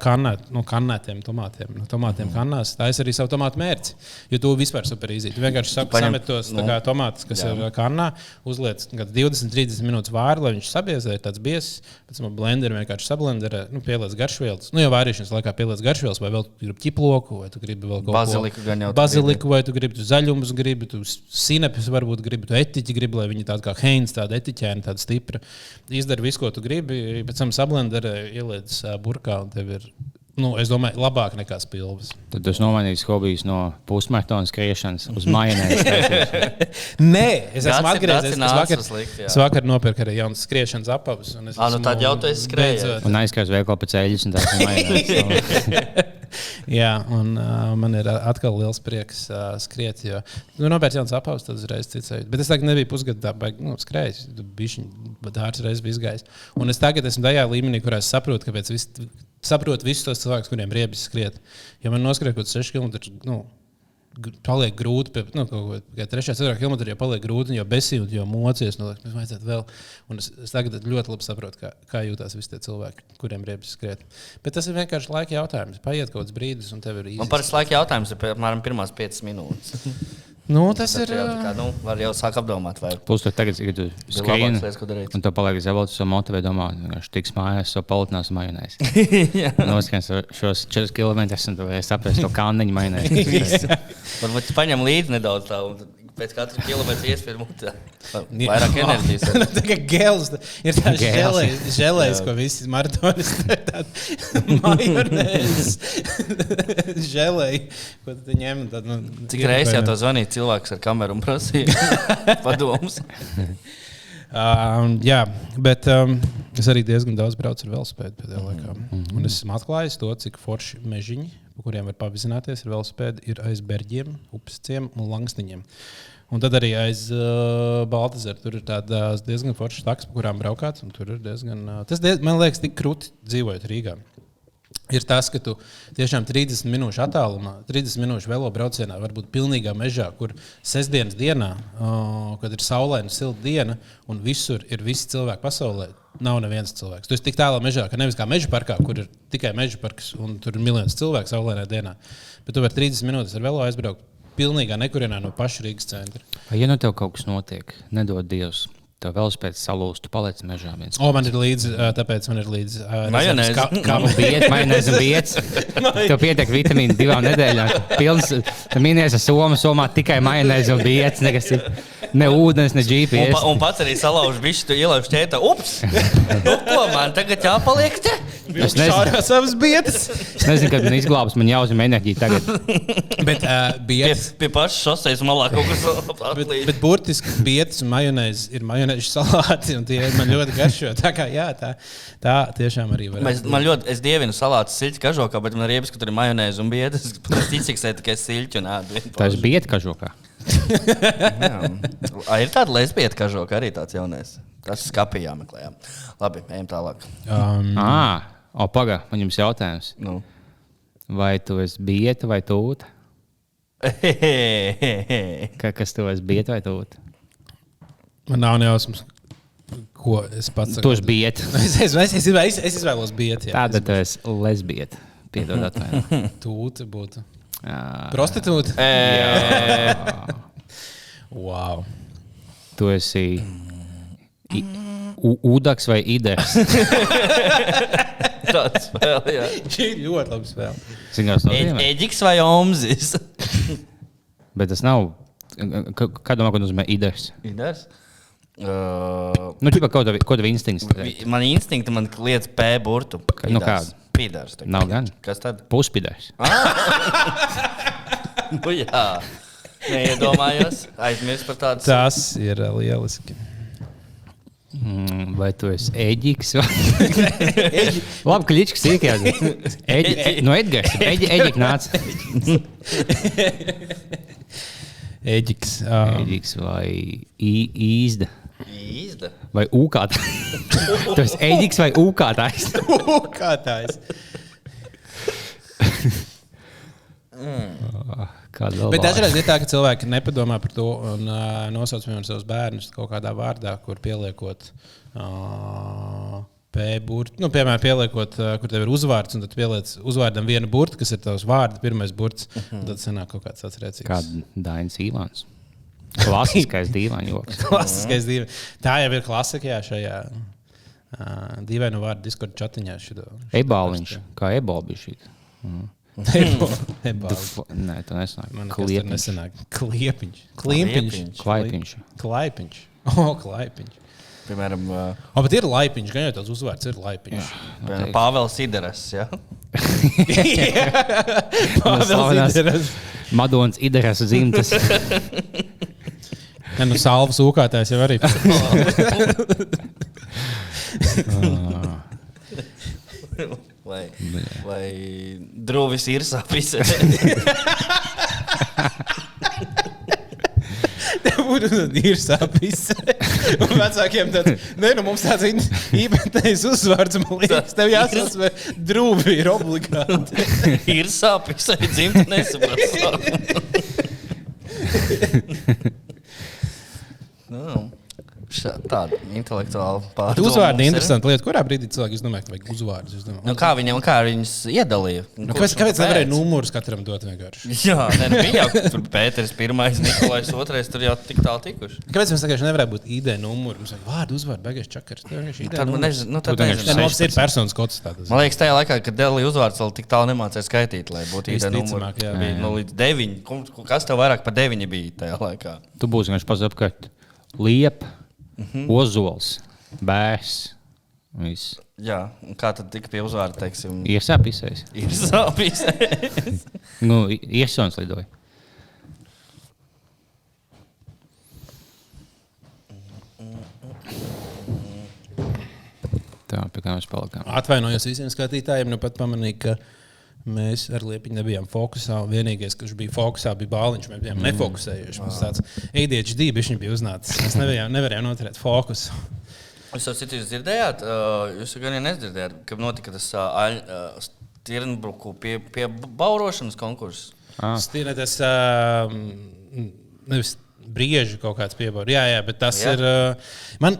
kanēt, no kanētiem tomātiem, no tomātiem mm. kanās, taisīju arī savu tomātu mērci. Jo tu vispār super izīt. Tu vienkārši saku, Paņem- samet tos nu. tā tomātus, kas Jā. ir kanā, uzliec kāds 20, 30 minūtes vāri, lai viņš sabiezē, tāds biezs. Pēc tam blenderī vienkārši sablenderē, nu, pieliec garšvielas. Nu, jau vārīšanas laikā pieliec garšvielas, vai vēl tu gribi ķiploku, vai tu gribi vēl kaut ko Baziliku gan jau tu Baziliku, vai tu gribi tu zaļumus, gribi tu sinepes, varbūt gribi tu etiķi, gribi, lai viņi tādi kā Heinz, tāda etiķēna, tāda stipra. Izdari visu, ko tu gribi, pēc tam sablenderē, ieliec ā, burkā un tev ir. Nu, es domāju, labāk nekā spilvas. Tad tas nomainīs hobijus no pusmaratona skriešanas uz majonēzi. [laughs] Nē, es esmu atgriezies. Es vakar, uz slikti, jā. es vakar nopirku arī jaunu skriešanas apavus. un es Ā, nu esmu tad jau skrējies. beidzot- Un aizskrēs veikalu pēc eļļas. Jā, un uh, man ir atkal liels prieks uh, skriet. Jo, nu, nopērts jauns apavs, tad uzreiz cits. Bet es tagad nebiju pusgadu tā, baigi, nu, skrējis. Bišķiņ dārts reiz bija izgājis. Un es tagad esmu tajā līmenī, kurā es saprotu, kāpēc vis, saprotu visus tos cilvēkus, kuriem riebis skriet. Ja man noskrēja kaut kāds 6 km. Nu, Paliek grūti, pie nu, kaut kāda trešā, ceturtā kilometrā jau paliek grūti, jau besīja, jau mocies. Nu, mēs vajadzētu vēl. Un es, es tagad ļoti labi saprotu, kā, kā jūtas visi tie cilvēki, kuriem riebis skriet. Bet tas ir vienkārši laika jautājums. Paiet kaut kāds brīdis, un tev ir Man īsi. parasti laika jautājums ir apmēram pirmās 5 minūtes. [laughs] Nu, tas Tad ir. jau kā, nu, var jau sāk apdomāt, vai Plus, tu tagad, kad tu skrieni, lietas, ko darīt. un tu paliek zelots, to motivē, domā, ka viņš tiks mājās, so paltinās majonēzi. Noskriens šos 4 km, un tu saprast to kanniņu majonēzi. Varbūt paņem līdzi nedaudz tā, un tad pēc katra kilometra iespēja mutē. Vairāk enerģijas. [laughs] Tā kā gels, ir tāds Gels. žēlējs, ko visi maratonis [laughs] majonēzes. [laughs] Žēlēji, ko tu ņem. Tad, nu, Cik reizes jau to zvanīja cilvēks ar kameru un prasīja padomus? Um, jā, bet um, es arī diezgan daudz braucu ar velospēdu pēdējā laikā. Un es esmu atklājis to, cik forši mežiņi, pa kuriem var pavizināties ar velospēdu, ir aiz berģiem, upsciem un langsniņiem. Un tad arī aiz uh, Baltazara tur ir tādas diezgan foršas takas, pa kurām braukāt. ir diezgan, uh, tas diez, man liekas, tik krūti dzīvojot Rīgā. Ir tas, ka tu tiešām 30 minūšu attālumā, 30 minūšu velo braucienā, varbūt pilnīgā mežā, kur sestdienas dienā, uh, kad ir saulaina, silta diena, un visur ir visi cilvēki pasaulē, nav neviens cilvēks. Tu esi tik tālā mežā, ka nevis kā meža parkā, kur ir tikai meža parks, un tur ir miljonus cilvēku saulainā dienā. Bet tu vari 30 minūtes ar velo aizbraukt pilnīgā nekurienā no paša Rīgas centra. Vai, ja nu tev kaut kas notiek, nedod Dievs, tev vēl spēc salūst, tu paliec mežā viens. O, man ir līdzi, tāpēc man ir līdzi. Majonēze. ka- ka- Biet, majonēzi un biets. Tev pietiek vitamīnu divām nedēļām. Pilns, tu minies ar somu, somā tikai majonēzi un biets. Nekas, cits. Ne ūdens, ne Un, GPS. pa, un pats arī salauž visu, tu ielauž ķēta. Ups! Nu, ko man tagad jāpaliek te? Es nezinu, Šārā savas bietas. es nezinu kad man izglābs, man jāuzņem enerģija tagad. Bet uh, Pie, bietas. pie pašas šoseis malā kaut kas Bet, atlīdz. bet burtiski bietas un majonēze ir majonēžu salāti. un Tie man ļoti garšo. Tā kā jā, tā, tā tiešām arī var man ļoti, es dievinu salātu siļķu kažokā, bet man ir riebas, ka tur ir majonēze un biedrs. Es ticu, ka tikai siļķu un ēdu. Tā ir bieta kažokā. Ir tāda lesbieta kažoka arī tāds jaunais. Tas skapī jāmeklē. Jā. Labi, ejam tālāk. Um, Ah, o, pagaidi, man jums jautājums. Nu. Vai tu esi bieta vai tūta? [laughs] Ka, kas tev ir biet vai tūt? Man nav nejausmas, ko es pats Tu esi biet. [laughs] Es, es, es, es, es, es izvēlos jā. Tāda tu esi lesbieta. Piedod atvainojumu. Tūte būtu. Prostitūta. E, Wow. Tu esi i- Udaks vai Iders? Tāds vēl, jā. Šī ir ļoti labi spēle. Zinās, no E-. Eģiks vai Omzis? Bet tas nav. ka- Kā domā, ko nozīmē Iders? Idars. Uh, Nu, tev, ko tev instinkts? pateikt? man instinkti man liec P burtu. Nu, Pīdārs. Pīdārs. Nav gan. Kas tad? Puspiders. [laughs] Nu, jā. Neiedomājos. Aizmirst par tādu. Tas ir uh, lieliski. Mm, Vai tu esi Eģiks? [laughs] Labi, ka Ličs ir iekļauts. Eģi, no Edgars. Eģi, Eģik nāca. Eģiks. Um, Eģiks vai Ī- Īzda. Īzda. Vai ūkātājs? [laughs] tu esi Eģiks vai ūkātājs? Kā tā ir? Kāda vēl Bet dažreiz ir tā, ka cilvēki nepadomā par to un uh, nosauc piemēram savus bērnus kaut kādā vārdā, kur pieliekot. Uh, P burbuļs, nu, piemēram, pieliekot, uh, kur tev ir uzvārds, un tad pieliec uzvārdam vienu burbuļu, kas ir tavs vārds, pirmais burbuļs. Uh -huh. Tad sanāk kaut kāds tāds rēcīgs. Kāda Dainis Ivāns? Klasiskais dīvains joks. [laughs] Klasiskais divi. Tā jau ir klasika jā, šajā uh, dīvainu vārdu diskursu chatiņā. šito- Ebāliņš, kā ebolbišķīt. Ebāls. [laughs] Nē, tā nesanāk. Kliepiņš. nesanāk. Kliepiņš. Kliepiņš. Klaipiņš. Klaipiņš. [laughs] O, klaipiņš. Piemēram, uh, O, bet ir laipiņš, gan jau tāds uzvārds ir laipiņš. piemēram Pāvils Ideras. Ja? Pāvils Ideras. Madonas idejas dzimtas. Nē, nu, salvas ūkātājs jau arī. [laughs] Vai, vai drūvis ir sapnis. Būtu ir sāpes. Un vecākiem tāds, nē, nu mums tāds īpatnējs uzvārds, man liekas, tev jāsaka, vai drūbi ir obligāti. ir sapnis, arī dzimta nesaprast. [laughs] nu, Tāda intelektuāla pārdomā. Uzvārdi ir. interesanti lieta. Kurā brīdī cilvēki domā, ka vajag uzvārdus? Nu, kā viņam, kā viņus iedalīja? Nu, kāpēc kāpēc nevarēja numurus katram dot vienkārši? [laughs] Jā, nē, nu, bija jau tur Pēters, pirmais, Nikolais, otrais, tur jau tik tālu tikuši. Kāpēc mums vienkārši nevarēja būt ID numurs? Mums vajag vārdu, uzvārdu, beigās čakars. ID Tad, nu, numurs. nezinu, nu, tad nezinu. nu, mums ir personas kods tāds. Man liekas, tajā laikā, kad Delija uzvārds vēl tik tālu nemācīja skaitīt, lai būtu numura. Visticamāk, jā. Bija nu, līdz deviņi. Kas tev vairāk par deviņi bija tajā laikā? Tu būsi vienkārši pats apkārt. Liepa, ozols, bērs. Viss. Jā, un kā tad tika pie uzvārda, teiksim, Iesāpīsais. ir sāpes? [laughs] Nu, iesons lidoja. Tā, pie kā mēs palikām. Atvainojos visiem skatītājiem, nu pat pamanīju, ka mēs ar Liepiņu nebijām fokusā. Vienīgais, kurš bija fokusā, bija Bāliņš. Mēs bijām nefokusējuši. Mums tāds ADHD bija viņš uznācis. Mēs nevarējām, nevarējām noturēt fokusu. Jūs jau citu dzirdējāt, jūs gan jau nedzirdējāt, kad notika tas Stirnbruku pie, pie baurošanas konkurss. Ah. Stīnēties, uh, nevis brieži kaut kāds piebaudījums. Jā, jā, bet tas Jā. ir. Man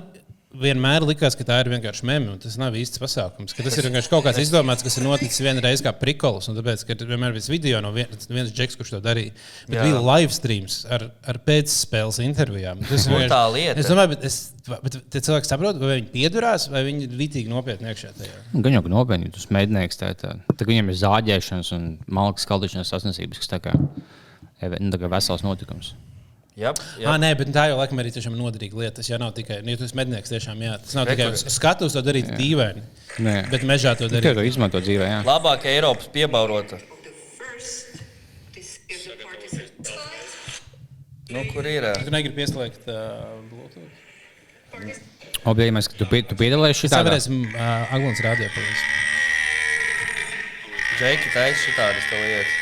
vienmēr likās, ka tā ir vienkārši meme, un tas nav īsts pasākums. ka Tas ir vienkārši kaut kāds izdomāts, kas ir noticis vienreiz kā prikols. un Tāpēc, ka vienmēr bija video no viens, viens džeks, kurš to darīja. Bet Jā. bija live streams ar, ar pēcspēles intervijām. Tas Un vienkārši- tā lieta. Es domāju, bet, es, bet tie cilvēki saprot, vai viņi piedurās, vai viņi ir vitīgi nopietni iekšā tajā. Gan jau nopietni, tas mēģinājums tā, tā. tā viņam ir zāģēšanas un malkas skaldīšanas sasniedzības, kas tā kā, eve- nu, tā kā vesels notikums. Jā, Jā, nē, bet tā jau laikam arī tiešām noderīga lieta. Tas jau nav tikai, nu, ja esi mednieks, tiešām, jā, tas nav tikai uz skatuves to darīt dīvaini. Nē. Bet mežā to Tikai darīt. to izmanto dzīvē, jā. Labākā Eiropas piebaurota. Nu, kur ir? ā? Tu negribi pieslēgt uh, Bluetooth. Objektīvais, ka tu, tu piedalījies Tas šitā. varēsim uh, Aglons rādījā palīdz. Džeki taisa šitādas tā lietas.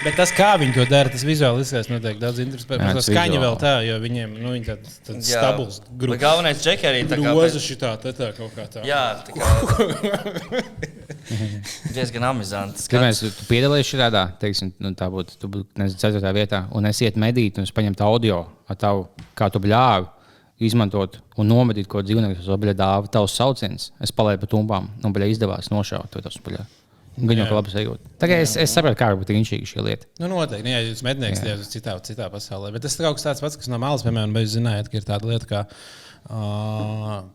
Bet tas, kā viņi to dara, tas vizuāli izskatās noteikti daudz interesantāk. Tas skaņa vēl tā, jo viņiem nu, viņi tāds tā stabils, Bet grūts. Galvenais čeki arī tā kā. Groza šitā, tā, tā kaut kā tā. Jā, tā kā. [laughs] diezgan amizanti. Pirmais, tu piedalījies šādā, teiksim, nu, tā būtu, tu būtu, nezinu, ceturtā vietā, un es ietu medīt, un es paņemtu audio ar tavu, kā tu bļāvi, izmantot un nomedīt ko dzīvnieku, tas bija dāvā, tavs sauciens. Es palaidu pa tumbām, un bija izdevās nošaut to tas bļā. Jā. kā labi sajūt. Tagad es, es saprotu, kā var būt inčīgi šī lieta. Nu, noteikti, nu, ja jūs mednieks tie uz citā, citā pasaulē. Bet tas ir kaut kas tāds pats, kas no malas, piemēram, jūs zinājāt, ka ir tāda lieta, kā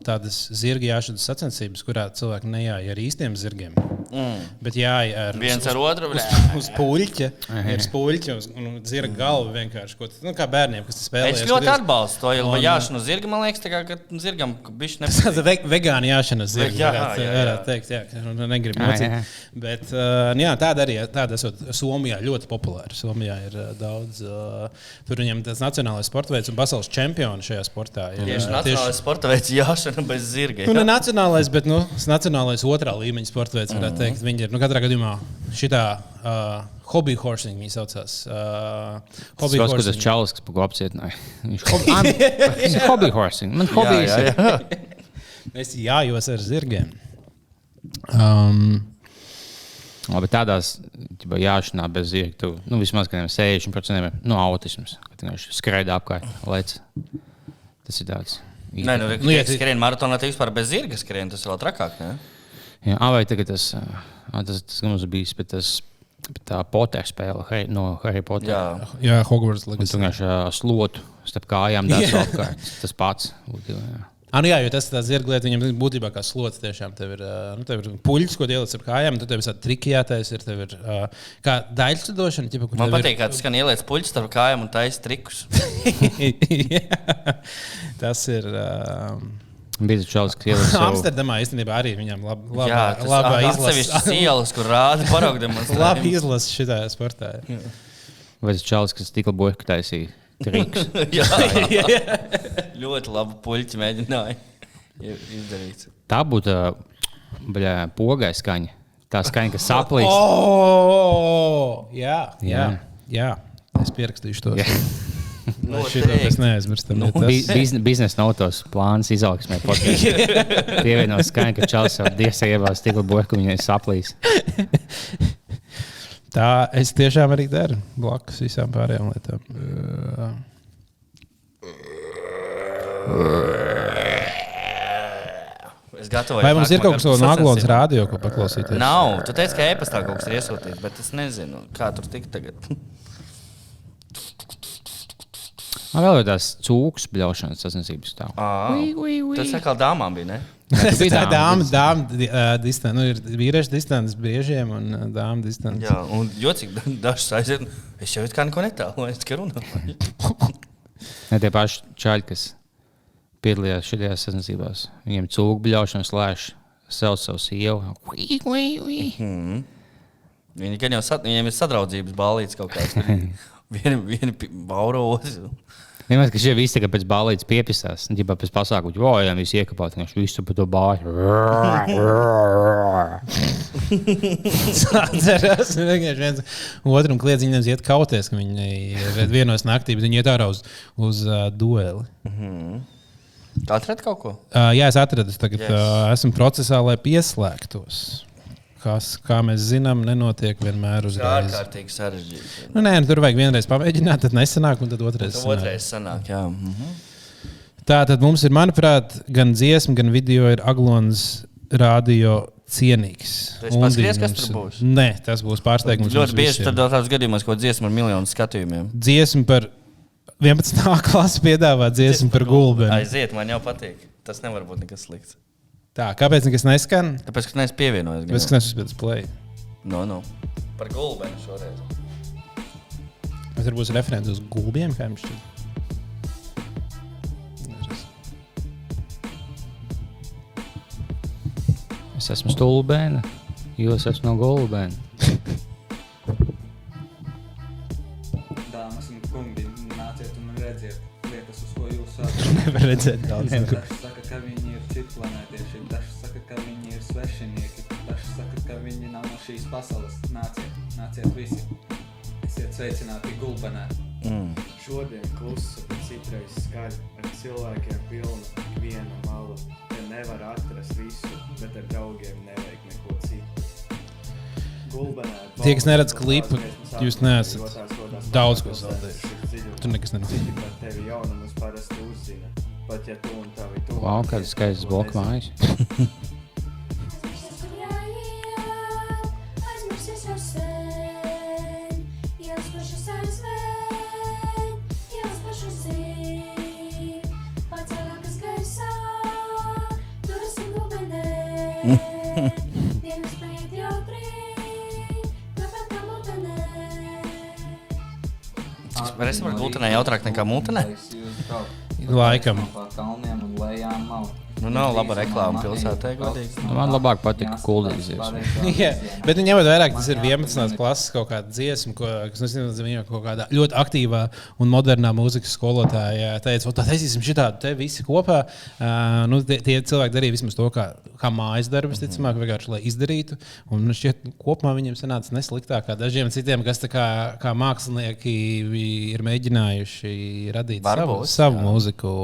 tādas zirga jāšanas sacensības, kurā cilvēki nejāja ar īstiem zirgiem. Mm. Bet jāja ar Viens ar otru. Uz, uz puļķa, ir spuļķa, uz un zirga galva vienkārši. Ko, nu, kā bērniem, kas spēlē. Es ļoti atbalstu to, jo Un, jāšanu zirga, man liekas, kā ka zirgam bišķi Tāda nepatīk. ve vegāna jāšana zirga. Jā, varētu, jā, jā. varētu teikt, jā, ka nu, negribu mocīt. Bet uh, jā, tāda arī tāda esot Somijā ļoti populāra. Somijā ir uh, daudz, uh, tur viņam tas nacionālais sports veids un pasaules čempioni šajā sportā. Ir, Tieši uh, nacionālais sporta veids jāšana bez zirga. Nu, ne jā. nacionālais, bet nu, tas nacionālais otrā līmeņa sporta veids, varētu teikt. Viņi ir nu, katrā gadījumā šitā uh, hobby horsing, viņi saucās. Uh, Tas hobby ir tas čalis, kas ko apcietināja. [laughs] Viņš ir hobby horsing. Man hobby jā, ir. jā. [laughs] Es jājos ar zirgiem. Um, Labi, tādās jāšanā bez zirga, tu nu, vismaz kādiem 60% ir no autisms. Kad viņš skraida apkārt, lec. Tas ir tāds. Nē, nu, Nu, ja ti- skrien maratonā, tad vispār bez zirga skrien, tas ir vēl trakāk. Ne? Jā, vai tagad tas, tas, tas mums bijis, bet tas tā Potter spēle Harry- no Harry Potter. Jā, jā, Hogwarts Un Legacy. tu vienkārši slotu starp kājām Jā. apkārt. Tas pats. jā. Ah, nu jā, jo tas ir tāds zirga lieta, viņam būtībā kā slots. Tiešām tev ir, nu, tev ir puļķis, ko ieliec ar kājām, tad tev ir tāda triki jātaisa. Ir, tev ir kā daļslidošana, ķipa, kur man patīk, kā tas skan ieliec puļus starp kājām un taisa trikus. [laughs] ir. tas ir. Uh, Bija ielika [laughs] savu Amsterdamā īstenībā arī viņam lab, labā, Jā, labā ir atsevišķas izlase. ielas, kur rāda paraugu [laughs] Labi demonstrāciju. izlase šitā sportā. Vai tas čalis, kas tikko burka taisīja? Triks. [laughs] Jā, ļoti labu puļķi mēģināja izdarīt. Tā būtu pogai skaņa. Tā skaņa, kas saplīs. [laughs] Oh, jā, jā, Jā. jā. Es pierakstīšu to. Jā. [laughs] Mēs neaizmirstam. jo Bi tas- bizne- Biznesa notos plāns izaugsmē. Pievienot skaņu, ka jau diezgan ievās tikko burka, viņai saplīs. Tā es tiešām arī daru blakus visām pārējām lietām. Es gatavoju. Vai mums ir kaut kas no Aglons rāda? rādio, ko paklausīties? Nav. Tu teici, ka e-pastā kaut kas ir iesūtīts, bet es nezinu, kā tur tikt tagad. Man vēl ir tās cūkas bļaušanas sasniedzības stāv. Ā, Tas atkal dāmām bija, ne? Tas bija ir dāma dāmas, dāmas distance. Nu, ir vīriešu distance briežiem un ā, dāmas distance. Jā, un jocīgi dažs aiziet. Es jau kā neko netālu, es tikai runāju. [laughs] Ne tie paši čaļi, kas piedalījās šajās sasniedzībās. Viņiem cūku bļaušanas lēš sev savu sievu. Ui, ui, ui. Viņi gan jau sad, viņiem ir sadraudzības balīts kaut kāds. [laughs] Vienu, vienu bauro otru. Vienmēr, ka šie visi tagad pēc balīdzes piepisās, un ģipā pēc pasākumu, jo, jā, visi iekāpāt, viņš visu pa to bāļu. Atceros, [laughs] vienkārši viens otram kliedz, viņiem iet kauties, ka viņi ir vienos naktī, bet viņi iet ārā uz, uz uh, dueli. Atrast kaut ko? Uh, jā, es atradu, tagad yes. uh, esmu procesā, lai pieslēgtos. Kas, kā mēs zinām, nenotiek vienmēr Tā ir uzreiz. ārkārtīgi sarežģīti. Nu, nē, nu, tur vajag vienreiz pamēģināt, tad nesanāk, un tad otrreiz. Tas sanāk. otrais sanāk, jā. Mhm. Tā tad mums ir, manuprāt, gan dziesma, gan video ir Aglons radio cienīgs. Paskatījies, Undīna kas tur būs? Nē, tas būs pārsteigums. Ļoti bieži tad tādās gadījumos, ko dziesmu ar miljonu skatījumiem. Dziesma par 11. [laughs] klasi piedāvā dziesmu par gulbeni. Aiziet, man jau patīk. Tas nevar būt nekas slikts. Tā, kāpēc nekas neskan? Tāpēc, ka neesmu pievienojies. Tāpēc, ka neesmu spēlējis play. No, no. Par gulbeni šoreiz. Tur būs referents uz gulbiem, kā jums šķiet? Es esmu stulbēna, jūs esat no gulbēna. [laughs] Dāmas un kungi, nāciet un redziet lietas, uz ko jūs esat. [laughs] Nevar redzēt daudz. Saka, ka viņi ir citplanētieši, šīs pasaules. Nāciet, nāciet visi. Es Esiet sveicināti gulbenē. Šodien klusa, bet citreiz skaļi, ar cilvēkiem pilna ikviena mala. Te nevar atrast visu, bet ar draugiem nevajag neko citu. Gulbenē. Tie, kas neredz klipu, jūs neesat daudz ko zaudējuši. Tur nekas nenotiek. Citi par tevi jaunumus parasti uzzina. Pat ja tu un tavi tu. Wow, kādas skaistas bloku mājas. [laughs] Varēsim ar glūtenē jautrāk nekā mūtenē? Laikam. Nu, nav laba reklāma pilsētā, godīgi. Nu, Man labāk patika kuldīzies. [laughs] Jā, bet nu, ņemot vērā, ka tas ir 11. klases kaut kāda dziesma, ko, kas nezinu, viņa kaut kādā ļoti aktīvā un modernā mūzikas skolotāja teica, tā taisīsim šitādu te visi kopā. Uh, nu, tie, tie cilvēki darīja vismaz to, kā, kā mājas darbus, ticamāk, vienkārši lai izdarītu. Un man šķiet, kopumā viņiem sanāca nesliktāk kā dažiem citiem, kas tā kā, kā mākslinieki ir mēģinājuši radīt savu, Varbūt, savu mūziku.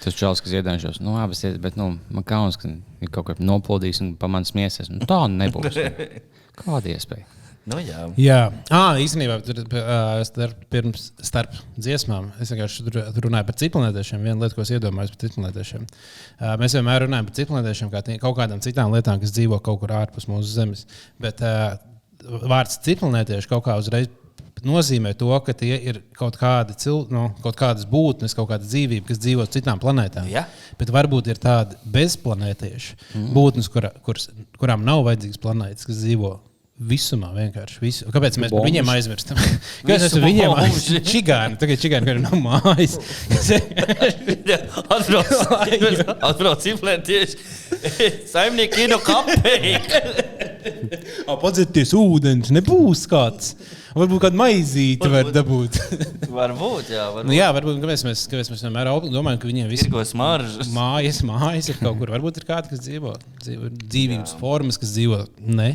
Tas čels, kas iedāņšos, nu, abas ir, bet, nu, man kauns, ka ir kaut kā noplūdījis un pamans miesas. Nu, tā nebūs. [laughs] Kāda iespēja? Nu, jā. Jā, ah, īstenībā tur uh, starp, pirms, starp dziesmām es vienkārši runāju par ciklonētiešiem. Viena lieta, ko es iedomājos par ciklonētiešiem. Uh, mēs vienmēr runājam par ciklonētiešiem kā kaut kādām citām lietām, kas dzīvo kaut kur ārpus mūsu zemes. Bet uh, vārds ciklonētieši kaut kā uzreiz nozīmē to, ka tie ir kaut, kādi cil, no, kaut kādas būtnes, kaut kāda dzīvība, kas dzīvo citām planētām. Ja. Bet varbūt ir tādi bezplanētieši mm. būtnes, kura, kuras, kurām nav vajadzīgas planētas, kas dzīvo visumā vienkārši. Visu. Kāpēc mēs par viņiem aizmirstam? Kāpēc mēs par viņiem aizmirstam? Čigāni, tagad čigāni, kuriem nav mājas. Atbrauc, atbrauc implantieši. Saimnieki ir no kapei. Padzirties ūdens, nebūs kāds. Varbūt kādu maizīti var dabūt. [laughs] Varbūt, jā. Varbūt. nu, jā, varbūt kāpēc mēs, kāpēc mēs vienmēr domājam, ka viņiem viss Tirgo smaržas. mājas, mājas ir kaut kur. Varbūt ir kādi, kas dzīvo, dzīvo dzīvības formas, kas dzīvo ne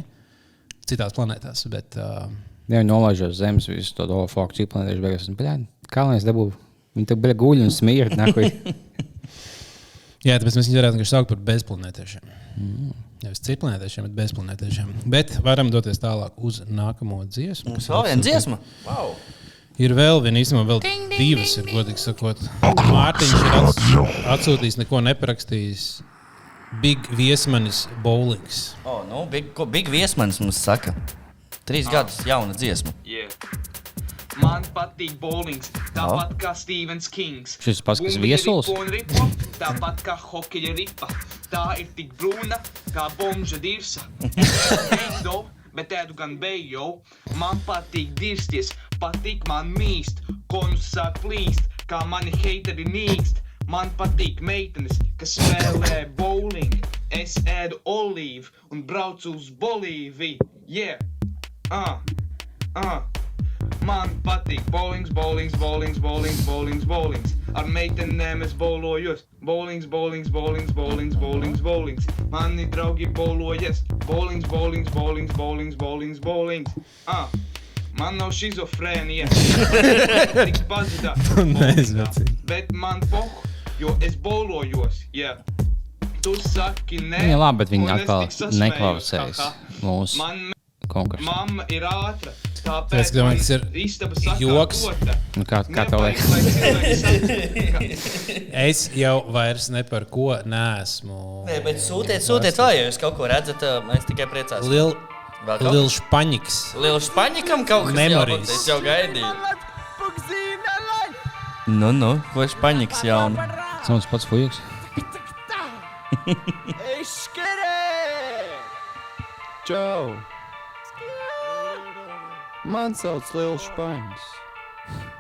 citās planētās. Bet, uh, Ja viņi nolaiž uz zemes visu to dolu foku, cik planētieši beigās, bļā, kā lai es dabūju? Viņi tur bija guļi un smīri. [laughs] jā, tāpēc mēs viņus varētu vienkārši saukt par bezplanētiešiem. Mm. Nevis citplanētiešiem, bet bezplanētiešiem. Bet varam doties tālāk uz nākamo dziesmu. Mums vēl viena ir- dziesma. Wow. Ir vēl viena, īstenībā, vēl divas, ir godīgi sakot. Mārtiņš ir ats, atsūtījis, neko neparakstījis. Big Viesmanis Bowlings. Oh, nu, big, ko Big Viesmanis mums saka. Trīs gadus jauna dziesma. Yeah. Man patīk bowlings, tāpat kā Stevens Kings. Šis Bumbiņa viesulis? Tāpat kā hokeja ripa. Tā ir tik brūna kā bomža dirsa. Beido, bet ēdu gan bejo. Man patīk dirsties, patīk man mīst. Konus sāk plīst, kā mani heiteri nīkst. Man patīk meitenes, kas spēlē bowling. Es ēdu olīvu un braucu uz Bolīviju. Yeah! Ah! Ah! Man patīk bowlings, bowlings, bowlings, bowlings, bowlings, bowlings. Ar meitenēm es bowlojos. Bowlings, bowlings, bowlings, bowlings, bowlings, bowlings. Mani draugi bowlojas. Bowlings, bowlings, bowlings, bowlings, bowlings, bowlings. Ah, man nav šizofrēnija. Tik cik. Bet man poh, jo es bowlojos. Yeah. Tu saki nē. Viņa labi, bet viņi atkal haha. mūsu Man konkursu. Mamma ir ātra. Tāpēc ka domāju, tas ir joks. Nu, kā, kā tev liekas? [laughs] Es jau vairs ne par ko neesmu. Nē, bet sūtiet, sūtiet vēl, ja jūs kaut ko redzat, uh, mēs tikai priecāsimies. Kaut- Liels paņiks. Liels paņikam kaut kas Memories. jaunu. Es jau gaidīju. Nu, nu, ko es paņiks jaunu? Sauc pats fujiks. [laughs] Čau! Man sauc Liels Špaņs,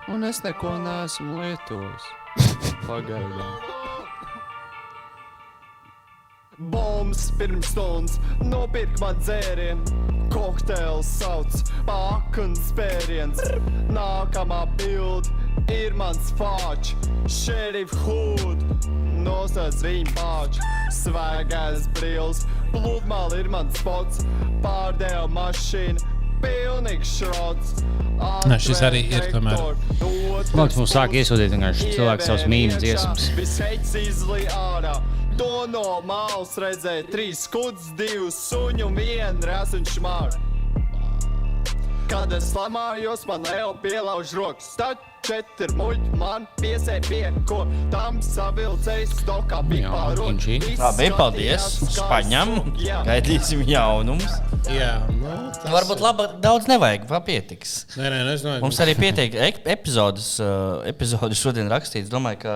un es neko neesmu lietojis. Pagaidām. Bombs pirms stundas, nopirkt man dzērienu. Kokteils sauc, pakāpienas spēriens. Nākamā bilde ir mans fāčs, šerif hūd. Nosauc viņa pāču, svaigais brīvs. Pludmale ir mans spots, pārdeva mašīnu. Pilnīgs šrots. Nē, šis arī ir tomēr. Mākslinieks mums sāk iesūtīt vienkārši cilvēku savus mīmīmu dziesmas. To no malas redzēja trīs skuds, divus suņu un vienu rēsu šmāru. Kad es lamājos, man jau pielauž rokas. Tad četri muļķi man piesēja pie ko tam savilcējis stokā inčī. Labi, paldies. Spaņam. Gaidīsim jaunumus. Jā, nu, tas Varbūt laba, daudz nevajag, papietiks. Nē, nē, nu, es domāju, Mums arī pietiek ek- epizodes, uh, epizodes šodien rakstīts. Domāju, ka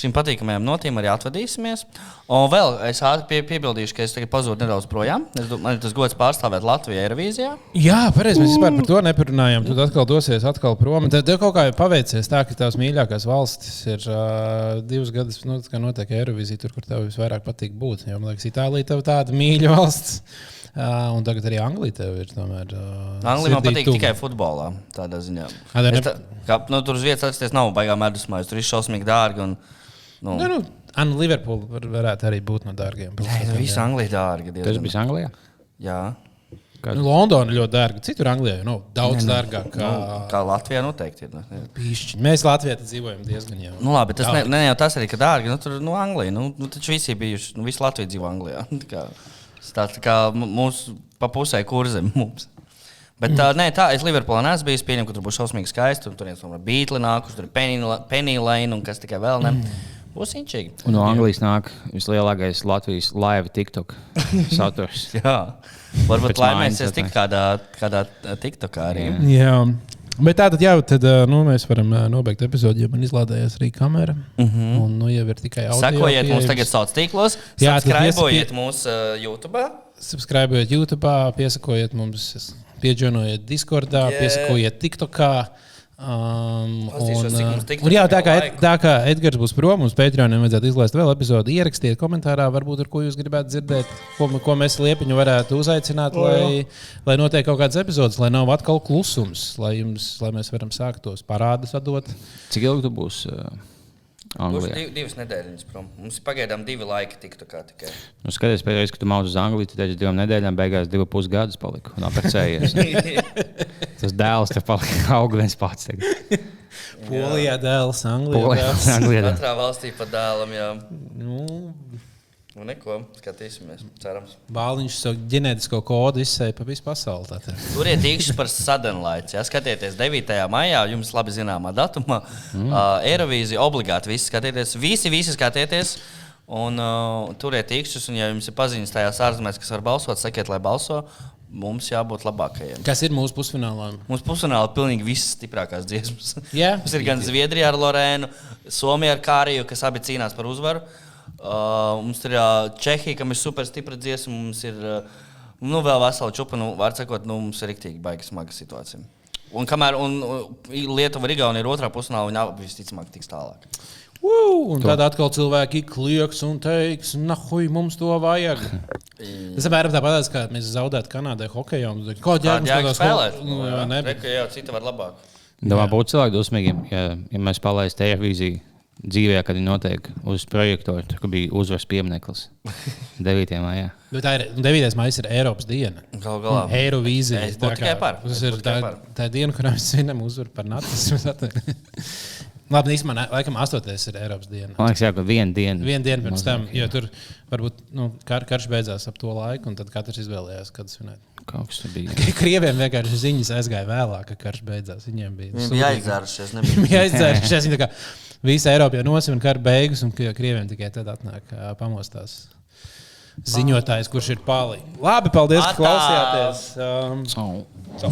šīm patīkamajām notīm arī atvadīsimies. Un vēl es ātri pie, piebildīšu, ka es tagad pazudu nedaudz projām. Es, do- man ir tas gods pārstāvēt Latviju Eirovīzijā. Jā, pareizi. Mēs vispār par to neparunājām. Tu atkal dosies atkal prom. Tad tev kaut kā ir paveicies tā, ka tavs mīļākās valstis ir uh, divas gadus, nu, kā notiek Eirovīzija, tur, kur tev visvairāk patīk būt. Jo, man liekas, Itālija tev tāda mīļa [laughs] valsts. Uh, un tagad arī Anglija tev ir tomēr. Uh, Anglijā man patīk tuva. tikai futbolā. Tādā ziņā. Ne- tā, kā, nu, tur uz vietas atrasties nav baigā medusmājas. Tur ir šausmīgi dārgi. Un, nu, Nu, nu, Anna Liverpoola var, varētu arī būt no dārgiem. Nē, viss Anglijā dārgi. Tas diezgan. bija Anglijā. Jā. Nu, Londona ļoti dārga. Citur Anglijā jau nav daudz Nē, nu, dārgāk. Kā... Nu, kā Latvijā noteikti ir. nu, Pīšķiņi. Mēs Latvijā dzīvojam diezgan jau. Nu, labi, tas ne, ne jau tas arī, ka dārgi. Nu, tur nu, Anglija. Nu, nu, taču visi ir bijuši. Nu, visi Latvijas dzīvo Anglijā. [laughs] Tā kā, tas kā mūsu pa pusē kurzem [laughs] mums. Bet tā, nē, tā, es Liverpoolā neesmu bijis. Pieņemu, ka tur būs šausmīgi skaisti. Tur tur ir beigli nākuši, tur ir Penny- Penny Lane un kas tikai vēl ne. Būs inčīgi. Un no Anglijas nāk vislielākais Latvijas laiva TikTok [laughs] saturs. Jā, varbūt laimēsies tik kādā, kādā TikTokā arī. Jā. Bet tā tad, jā, tad nu, mēs varam nobeigt epizodi, jo man izlādējās arī kamera. Uh Mhm. -huh. Un nu, jau ir tikai audio. Sekojiet mums tagad sociālos tīklos, Jā, subscribējiet mūsu uh, YouTube. Subscribējiet YouTube, piesakojiet mums, pieģenojiet Discordā, Jā. yeah. piesakojiet TikTokā. Um, cik mums ā, TikTok un jā, tā kā, laiku. tā kā Edgars būs prom, mums Patreonam vajadzētu izlaist vēl epizodi. Ierakstiet komentārā, varbūt ar ko jūs gribētu dzirdēt, ko, ko mēs liepiņu varētu uzaicināt, lai, lai notiek kaut kāds epizodes, lai nav atkal klusums, lai, jums, lai mēs varam sākt tos parādus atdot. Cik ilgi tu būsi uh, Būs Anglijā? div, divas nedēļas prom. Mums ir pagaidām divi laiki TikTokā tikai. Nu, skaties, pēdējā reizē, kad tu mācījies uz Angliju, tad pēc divām nedēļām beigās divas pusgadus palika un apprecējies. [laughs] Tas dēls te palika [laughs] viens pats. tagad. Polijā dēls, Anglijā Polijā, dēls. Anglijā. Katrā valstī pa dēlam, jā. Nu, Nu, neko, skatīsimies, cerams. Bāliņš savu ģenētisko kodu izsēja pa visu pasauli. Turiet īkšķi par sadenlaici. Ja skatieties 9. maijā, jums labi zināmā datumā, mm. uh, Eirovīzija obligāti visi skatieties. Visi, visi skatieties. Un uh, turiet īkšķus, un ja jums ir paziņas tajās ārzemēs, kas var balsot, sakiet, lai balso. Mums jābūt labākajiem. Kas ir mūsu pusfinālā? Mums pusfinālā ir pilnīgi visas stiprākās dziesmas. Jā. Mums ir gan Zviedrija ar Lorēnu, Somija ar Kāriju, kas abi cīnās par uzvaru. Uh, mums ir uh, Čehija, kam ir super stipra dziesma. Mums ir uh, nu, vēl vesela čupa. Nu, var sakot, nu, mums ir rīktīgi baigi smaga situācija. Un kamēr un, un, Lietuva un Igaunija ir otrā pusfinālā, viņi visticamāk tiks tālāk. Uh, un tad atkal cilvēki klieks un teiks, nahuj, mums to vajag. [laughs] Tas apmēram tāpat, kā mēs zaudētu Kanādai hokeja. Kāda Kāda jēga spēlēt? Nu, jā, ne, Re, ka jā, cita var labāk. Domā, būtu cilvēki dosmīgiem, ja, ja mēs palaistu televīziju dzīvē, kad viņi notiek uz projektora, tur bija uzvaras piemineklis [laughs] 9. maijā. Bet tā ir 9. maija, ir Eiropas diena. Galu galā. Eirovīzija. Es būtu Tā kā tikai par. Tas ir tā, par. tā diena, kurā mēs svinam uzvaru par nacismu. [laughs] Labi, īstenībā, ne- laikam, 8. ir Eiropas diena. Man liekas, jā, ka viena diena. Vienu dienu pirms tam, jo tur varbūt nu, kar, karš beidzās ap to laiku, un tad katrs izvēlējās, kad svinēt. Kaut kas tur bija. [laughs] Krieviem vienkārši ziņas aizgāja vēlāk, kad karš beidzās. Viņiem bija Viņi sūdīgi. bija aizdzērušies. Viņi nebija. bija aizdzērušies. Viņi tā kā Visa Eiropa jau nosvin kara beigas, un ka Krieviem tikai tad atnāk pamostās ziņotājs, kurš ir pāri. Labi, paldies, ka Atā! klausījāties. Um, Oh. so.